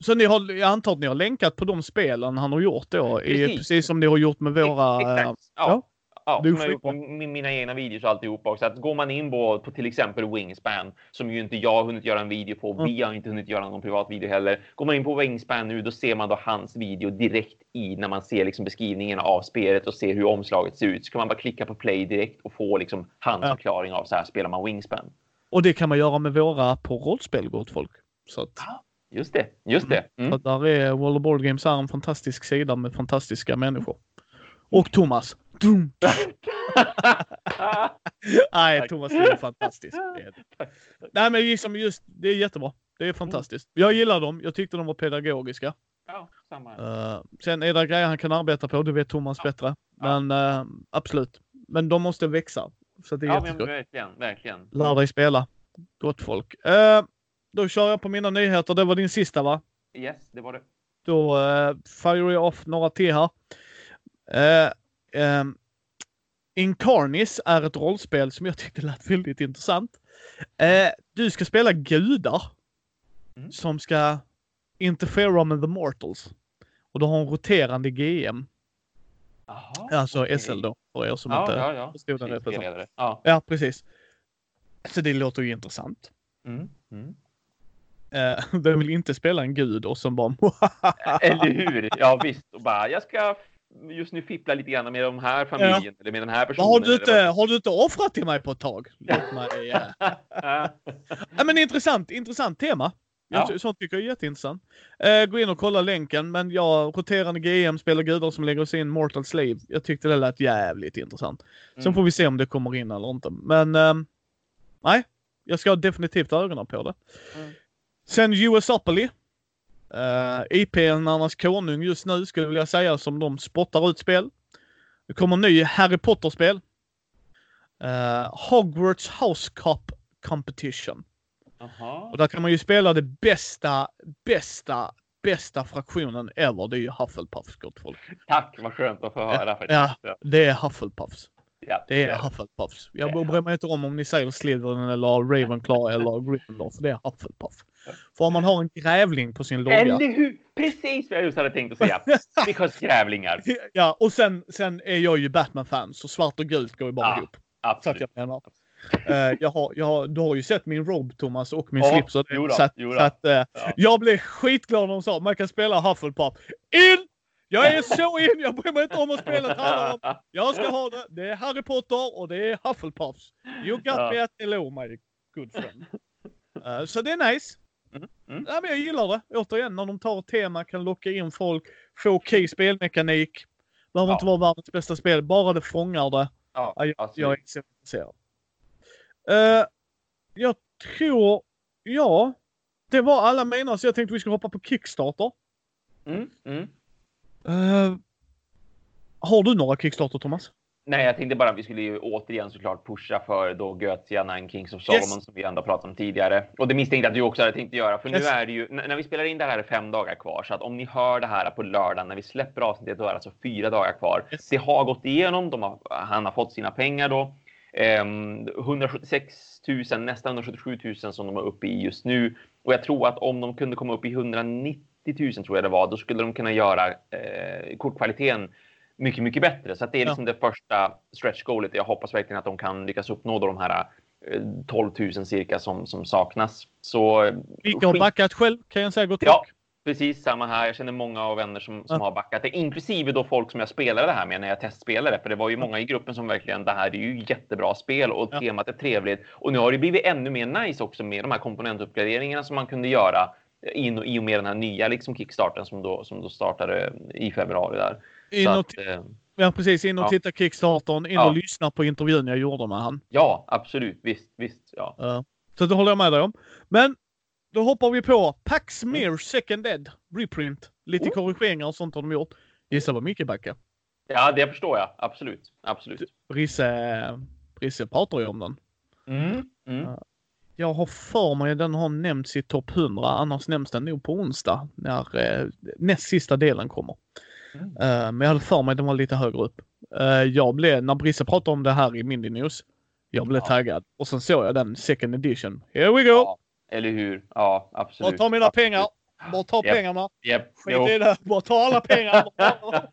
så ni har, jag antar att ni har länkat på de spelen han har gjort då, precis, i, precis som ni har gjort med våra... Exakt. Uh, ja ja, du jag gjort mina egna videos och alltihopa också. Att går man in på, på till exempel Wingspan, som ju inte jag har hunnit göra en video på, mm. vi har inte hunnit göra någon privat video heller. Går man in på Wingspan nu, då ser man då hans video direkt i när man ser liksom beskrivningen av spelet och ser hur omslaget ser ut. Så kan man bara klicka på play direkt och få liksom hans ja. förklaring av så här spelar man Wingspan. Och det kan man göra med våra på rollspel, gott folk. Så att... Ja. Just det, just det. Mm. Så där är World of Board Games är en fantastisk sida med fantastiska människor. Och Thomas, Dum. Nej, Thomas är fantastisk. Nej, men liksom just, det är jättebra. Det är fantastiskt. Jag gillar dem. Jag tyckte de var pedagogiska. Ja, samma. Uh, sen är det grejer han kan arbeta på, det vet Thomas ja. bättre. Men uh, absolut. Men de måste växa. Så det är ja, men verkligen, verkligen. Lär dig spela. Gott folk. Uh, då kör jag på mina nyheter. Det var din sista va? Yes, det var det. Då uh, fire jag off några till här. Uh, Um, Incarnis är ett rollspel som jag tyckte lät väldigt intressant. Uh, du ska spela gudar mm. som ska Interfera med the Mortals. Och du har en roterande GM. Aha, alltså okej. SL då, för er som Ja, inte ja, ja. förstod den Precis, referensen. spelledare. Ja. Ja, precis. Så det låter ju intressant. Mm. Mm. Eh, vem vill inte spela en gud och som bara Eller hur? Ja visst. Och bara, jag ska just nu fippla lite grann med de här familjen eller med den här personen. Har du, inte, har du inte offrat till mig på ett tag? Mig, eh. ja, men intressant, intressant tema. Ja. Sånt tycker jag är jätteintressant. Eh, gå in och kolla länken, men jag roterande GM spelar gudar som lägger sig in Mortal Slave. Jag tyckte det lät jävligt intressant. Sen Mm. får vi se om det kommer in eller inte. Men ehm, nej, jag ska ha definitivt ögonen på det. Mm. Sen US Upperly. Uh, IP-narnas konung just nu skulle jag vilja säga som de spottar ut spel. Det kommer en ny Harry Potter-spel. Eh, Hogwarts House Cup Competition. Jaha. Och där kan man ju spela det bästa, bästa, bästa fraktionen ever. Det är ju Hufflepuffs gott folk. Tack, vad skönt att få höra faktiskt. Ja. Ja. Det är Hufflepuffs. Ja. Det är Ja. Hufflepuffs. Jag bryr mig inte om om ni säger Slytherin eller Ravenclaw eller Gryffindor. För det är Hufflepuff. För om man har en grävling på sin logga. Eller hur? Precis vad jag just hade tänkt att säga. Because grävlingar. Ja, och sen, sen är jag ju Batman-fan så svart och gult går ju bara Ja, ihop. Så att Absolut. jag menar. Eh, jag har, jag har, du har ju sett min robe Thomas och min Ja, slips. Och det, jo då, så att, så att, eh, Ja. Jag blev skitglad när de sa man kan spela Hufflepuff. In! Jag är så in! Jag bryr mig inte om vad spelet handlar om. Jag ska ha det. Det är Harry Potter och det är Hufflepuffs. You got Ja. me at hello my good friend. Eh, så det är nice. Mm, mm. Ja, men jag gillar det. Återigen, när de tar ett tema, kan locka in folk, få okej spelmekanik. Behöver Ja. inte vara världens bästa spel, bara det fångar det. Ja, Ja, jag, absolut. jag är så intresserad. Eh, jag tror, ja, det var alla mina så jag tänkte vi skulle hoppa på Kickstarter. Mm. Eh, har du några Kickstarter Thomas? Nej, jag tänkte bara att vi skulle ju återigen såklart pusha för då Götia Nine Kings of Yes. Solomon som vi ändå pratat om tidigare. Och det misstänkte jag att du också hade tänkt göra. För Yes. nu är det ju, när vi spelar in det här är fem dagar kvar. Så att om ni hör det här på lördag när vi släpper avsnittet då är det alltså fyra dagar kvar. Yes. Det har gått igenom, de har, han har fått sina pengar då. Ehm, 176 000, nästan 177 000 som de är uppe i just nu. Och jag tror att om de kunde komma upp i 190 000 tror jag det var, då skulle de kunna göra eh, kortkvaliteten mycket, mycket bättre. Så det är Ja. liksom det första stretch goalet. Jag hoppas verkligen att de kan lyckas uppnå de här eh, 12 000 cirka som, som saknas. Så eh, Micke har backat själv kan jag säga gott Ja, precis samma här. Jag känner många av vänner som, som Ja. har backat det, inklusive då folk som jag spelade det här med när jag testspelade. För det var ju många i gruppen som verkligen, det här är ju jättebra spel och Ja. temat är trevligt. Och nu har det blivit ännu mer nice också med de här komponentuppgraderingarna som man kunde göra in i och med den här nya liksom kickstarten som då, som då startade i februari där. In och, att, eh, ja, precis, in och ja. titta Kickstartern, in Ja. och lyssna på intervjun jag gjorde med han. ja, absolut. Visst, visst. Ja. Eh, så det håller jag med dig om. Men då hoppar vi på Pax Mir Second Ed Reprint. Lite Mm. korrigeringar och sånt har de gjort. Gissa vad Micke backar. ja, det förstår jag. Absolut. Absolut. Brisse, Brisse pratar ju om den. Mm. Mm. Ja. Jag har för mig den har nämnts i topp 100, annars nämns den nog på onsdag när eh, näst sista delen kommer. Mm. Eh, men jag hade för mig den var lite högre upp. Eh, jag blev, när Brisse pratade om det här i Mindy News, jag blev Ja. taggad. Och sen såg jag den second edition. Here we go! Ja, eller hur? Ja, Bara absolut. ta mina Absolut. pengar! Bara ta Japp. pengarna! Japp. Skit Jo. i det! Bara ta alla pengar!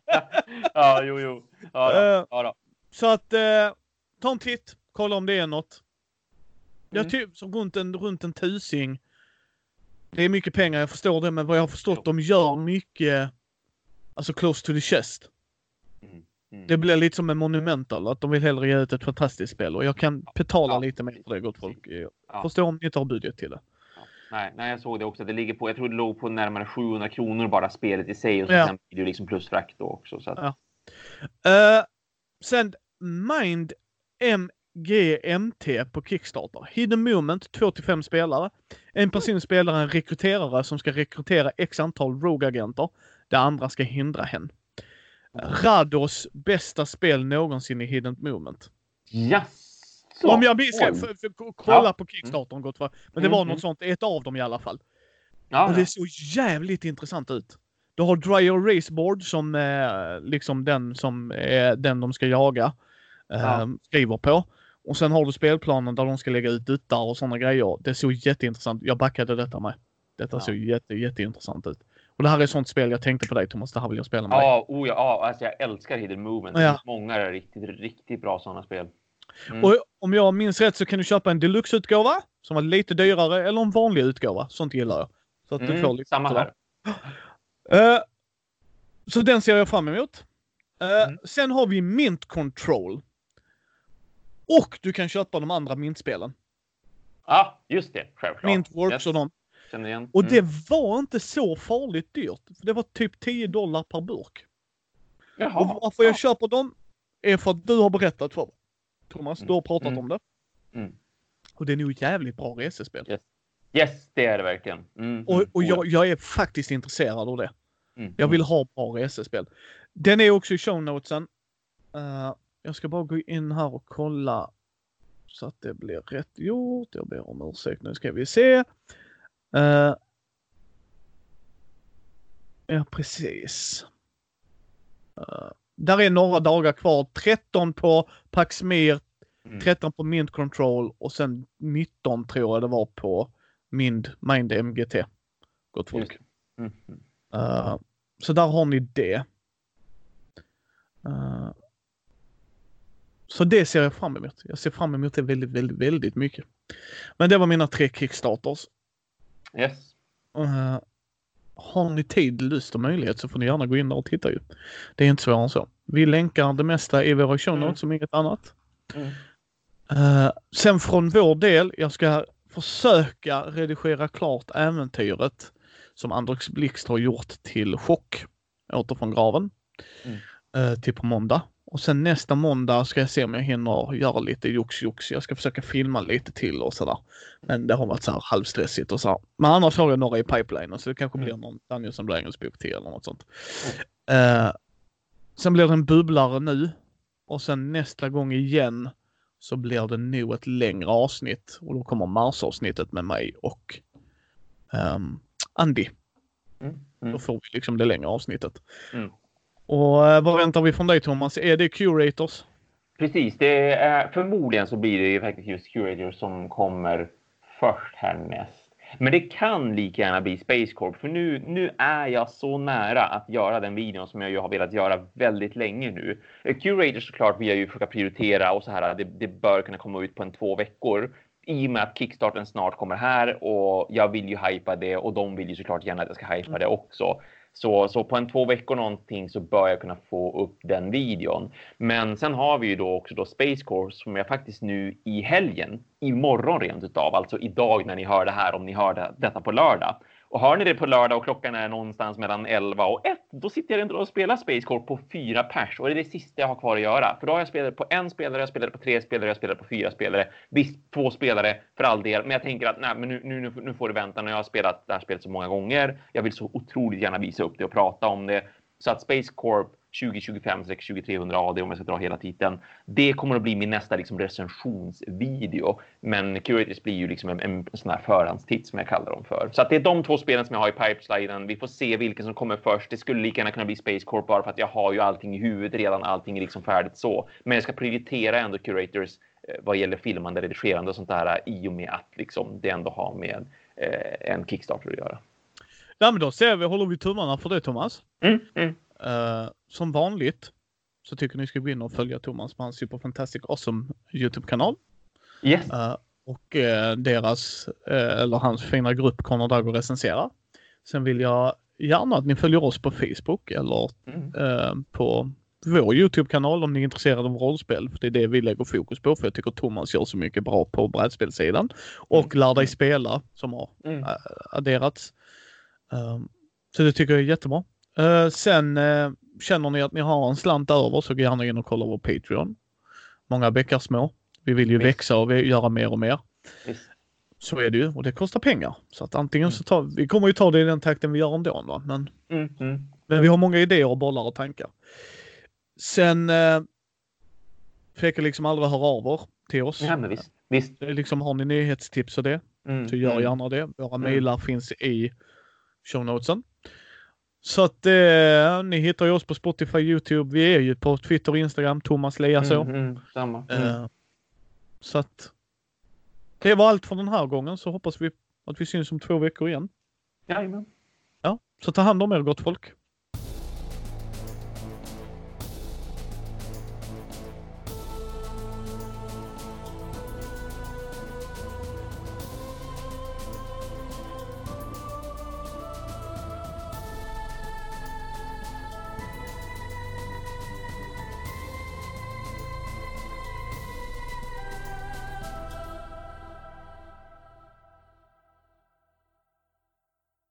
ja, jo, jo. Ja, då. Eh, Ja, då. Så att eh, ta en titt, kolla om det är något. Jag Mm. typ som runt en, runt en tusing. Det är mycket pengar, jag förstår det, men vad jag har förstått, Jo. de gör mycket alltså close to the chest. Mm. Mm. Det blir lite som en monumental, att de vill hellre ge ut ett fantastiskt spel och jag kan betala Ja, lite mer för det gott folk. Jag Ja. förstår om ni inte har budget till det. Nej, nej, jag såg det också. Det ligger på, jag tror det låg på närmare 700 kronor bara spelet i sig och så Ja. sen blir det liksom plus frakt då också. Så att, Ja. Eh, sen Mind MGMT på Kickstarter. Hidden Moment, 2-5 spelare. En person spelar en rekryterare som ska rekrytera x antal Rogue-agenter. Det andra ska hindra henne. Rados bästa spel någonsin i Hidden Moment. Jaså? Om jag minns rätt, kolla Ja. på Kickstartern gott för. Men det Mm, var mm. något sånt, ett av dem i alla fall. Ja, Och det ja. såg jävligt intressant ut. Du har Dryer Raceboard som är liksom den som är den de ska jaga. Ja. Eh, skriver på. Och sen har du spelplanen där de ska lägga ut duttar och sådana grejer. Det såg jätteintressant Jag backade detta med. Detta ja. såg jätte, jätteintressant ut. Och det här är ett sånt spel jag tänkte på dig Thomas, det här vill jag spela med ja, dig. Oh, ja, ja, alltså jag älskar Hidden Movement. Ja. Många är riktigt, riktigt bra sådana spel. Mm. Och om jag minns rätt så kan du köpa en deluxe-utgåva som var lite dyrare eller en vanlig utgåva. Sånt gillar jag. Så att mm, du får lite samma här. Uh, så den ser jag fram emot. Uh, mm. Sen har vi Mint Control. Och du kan köpa de andra Mint-spelen. Ja, just det. Självklart. Mintworks yes. och de. Mm. Och det var inte så farligt dyrt. Det var typ 10 dollar per burk. Jaha. Och varför jag köper dem är för att du har berättat för mig. Thomas, mm. du har pratat mm. om det. Mm. Och det är nog jävligt bra resespel. Yes, yes det är det verkligen. Mm. Och, och jag, jag, är faktiskt intresserad av det. Mm. Jag vill ha bra resespel. Den är också i show notesen. Uh, jag ska bara gå in här och kolla så att det blir rätt gjort. Jag ber om ursäkt. Nu ska vi se. Uh, ja, precis. Uh, där är några dagar kvar. 13 på Paxmir, 13 mm. på Mind Control och sen 19 tror jag det var på Mind, Mind MGT. Gott folk. Mm. Uh, så där har ni det. Uh, så det ser jag fram emot. Jag ser fram emot det väldigt, väldigt, väldigt mycket. Men det var mina tre Kickstarters. Yes. Uh, har ni tid, lust och möjlighet så får ni gärna gå in där och titta ju. Det är inte svårare än så. Vi länkar det mesta i våra show mm. notes mm. som inget annat. Mm. Uh, sen från vår del, jag ska försöka redigera klart äventyret som Andrex Blixt har gjort till Chock, åter från graven, mm. uh, till på måndag. Och sen nästa måndag ska jag se om jag hinner göra lite jox-jox. Jag ska försöka filma lite till och sådär. Men det har varit så här halvstressigt och så här. Men annars har jag några i pipeline så det kanske blir mm. någon Daniel som blir bok till eller något sånt. Mm. Uh, sen blir det en bubblare nu. Och sen nästa gång igen så blir det nog ett längre avsnitt och då kommer marsavsnittet med mig och um, Andy. Mm. Mm. Då får vi liksom det längre avsnittet. Mm. Och eh, vad väntar vi från dig Thomas? Är det Curators? Precis, det är, förmodligen så blir det ju faktiskt just Curators som kommer först härnäst. Men det kan lika gärna bli Space Corp för nu, nu är jag så nära att göra den videon som jag ju har velat göra väldigt länge nu. Eh, curators såklart vill jag ju försöka prioritera och så här. Det, det bör kunna komma ut på en två veckor i och med att Kickstarten snart kommer här och jag vill ju hypa det och de vill ju såklart gärna att jag ska hypa det också. Så, så på en två veckor någonting så bör jag kunna få upp den videon. Men sen har vi ju då också då Space Course som jag faktiskt nu i helgen, imorgon rent utav, alltså idag när ni hör det här, om ni hör det, detta på lördag, och hör ni det på lördag och klockan är någonstans mellan 11 och 1, då sitter jag och spelar Space Corp på fyra pers och det är det sista jag har kvar att göra. För då har jag spelat på en spelare, jag spelade på tre spelare, jag spelade på fyra spelare. Visst, två spelare för all del, men jag tänker att nej, men nu, nu, nu får du vänta. När jag har spelat det här spelet så många gånger. Jag vill så otroligt gärna visa upp det och prata om det. Så att Space Corp 2025 2300 AD om jag ska dra hela titeln. Det kommer att bli min nästa liksom, recensionsvideo. Men Curators blir ju liksom en, en sån här förhandstitt som jag kallar dem för. Så att det är de två spelen som jag har i pipesliden. Vi får se vilken som kommer först. Det skulle lika gärna kunna bli Space Corp bara för att jag har ju allting i huvudet redan. Allting är liksom färdigt så. Men jag ska prioritera ändå Curators eh, vad gäller filmande, redigerande och sånt där i och med att liksom, det ändå har med eh, en Kickstarter att göra. Ja, men då ser vi, håller vi tummarna för det Thomas. Mm, mm. Uh, som vanligt så tycker ni ska gå in och följa Thomas på hans Super Fantastic Awesome Youtube-kanal. Yes. Uh, och uh, deras, eller hans fina grupp Conor Dagger recenserar. Sen vill jag gärna att ni följer oss på Facebook eller mm. på vår Youtube-kanal om ni är intresserade av rollspel. För det är det vi lägger fokus på för jag tycker Thomas gör så mycket bra på brädspelssidan. Och mm. Lär dig spela som har mm. adderats. Så det tycker jag är jättebra. Uh, sen uh, känner ni att ni har en slant över så gå gärna in och kolla vår Patreon. Många bäckar små. Vi vill ju Visst. växa och göra mer och mer. Visst. Så är det ju och det kostar pengar. Så att antingen mm. så tar vi kommer ju ta det i den takten vi gör ändå. Va? Men, mm, mm. men vi har många idéer och bollar och tankar. Sen eh, Feka liksom aldrig höra av er till oss. Ja, men visst. visst. Liksom, har ni nyhetstips och det mm, så gör mm. gärna det. Våra mm. mejlar finns i show notesen. Så att eh, ni hittar ju oss på Spotify, Youtube. Vi är ju på Twitter och Instagram, Thomas Leaså. Mm, mm, samma. Mm. Eh, så att det var allt för den här gången så hoppas vi att vi syns om två veckor igen. Jajamän. Ja, så ta hand om er gott folk.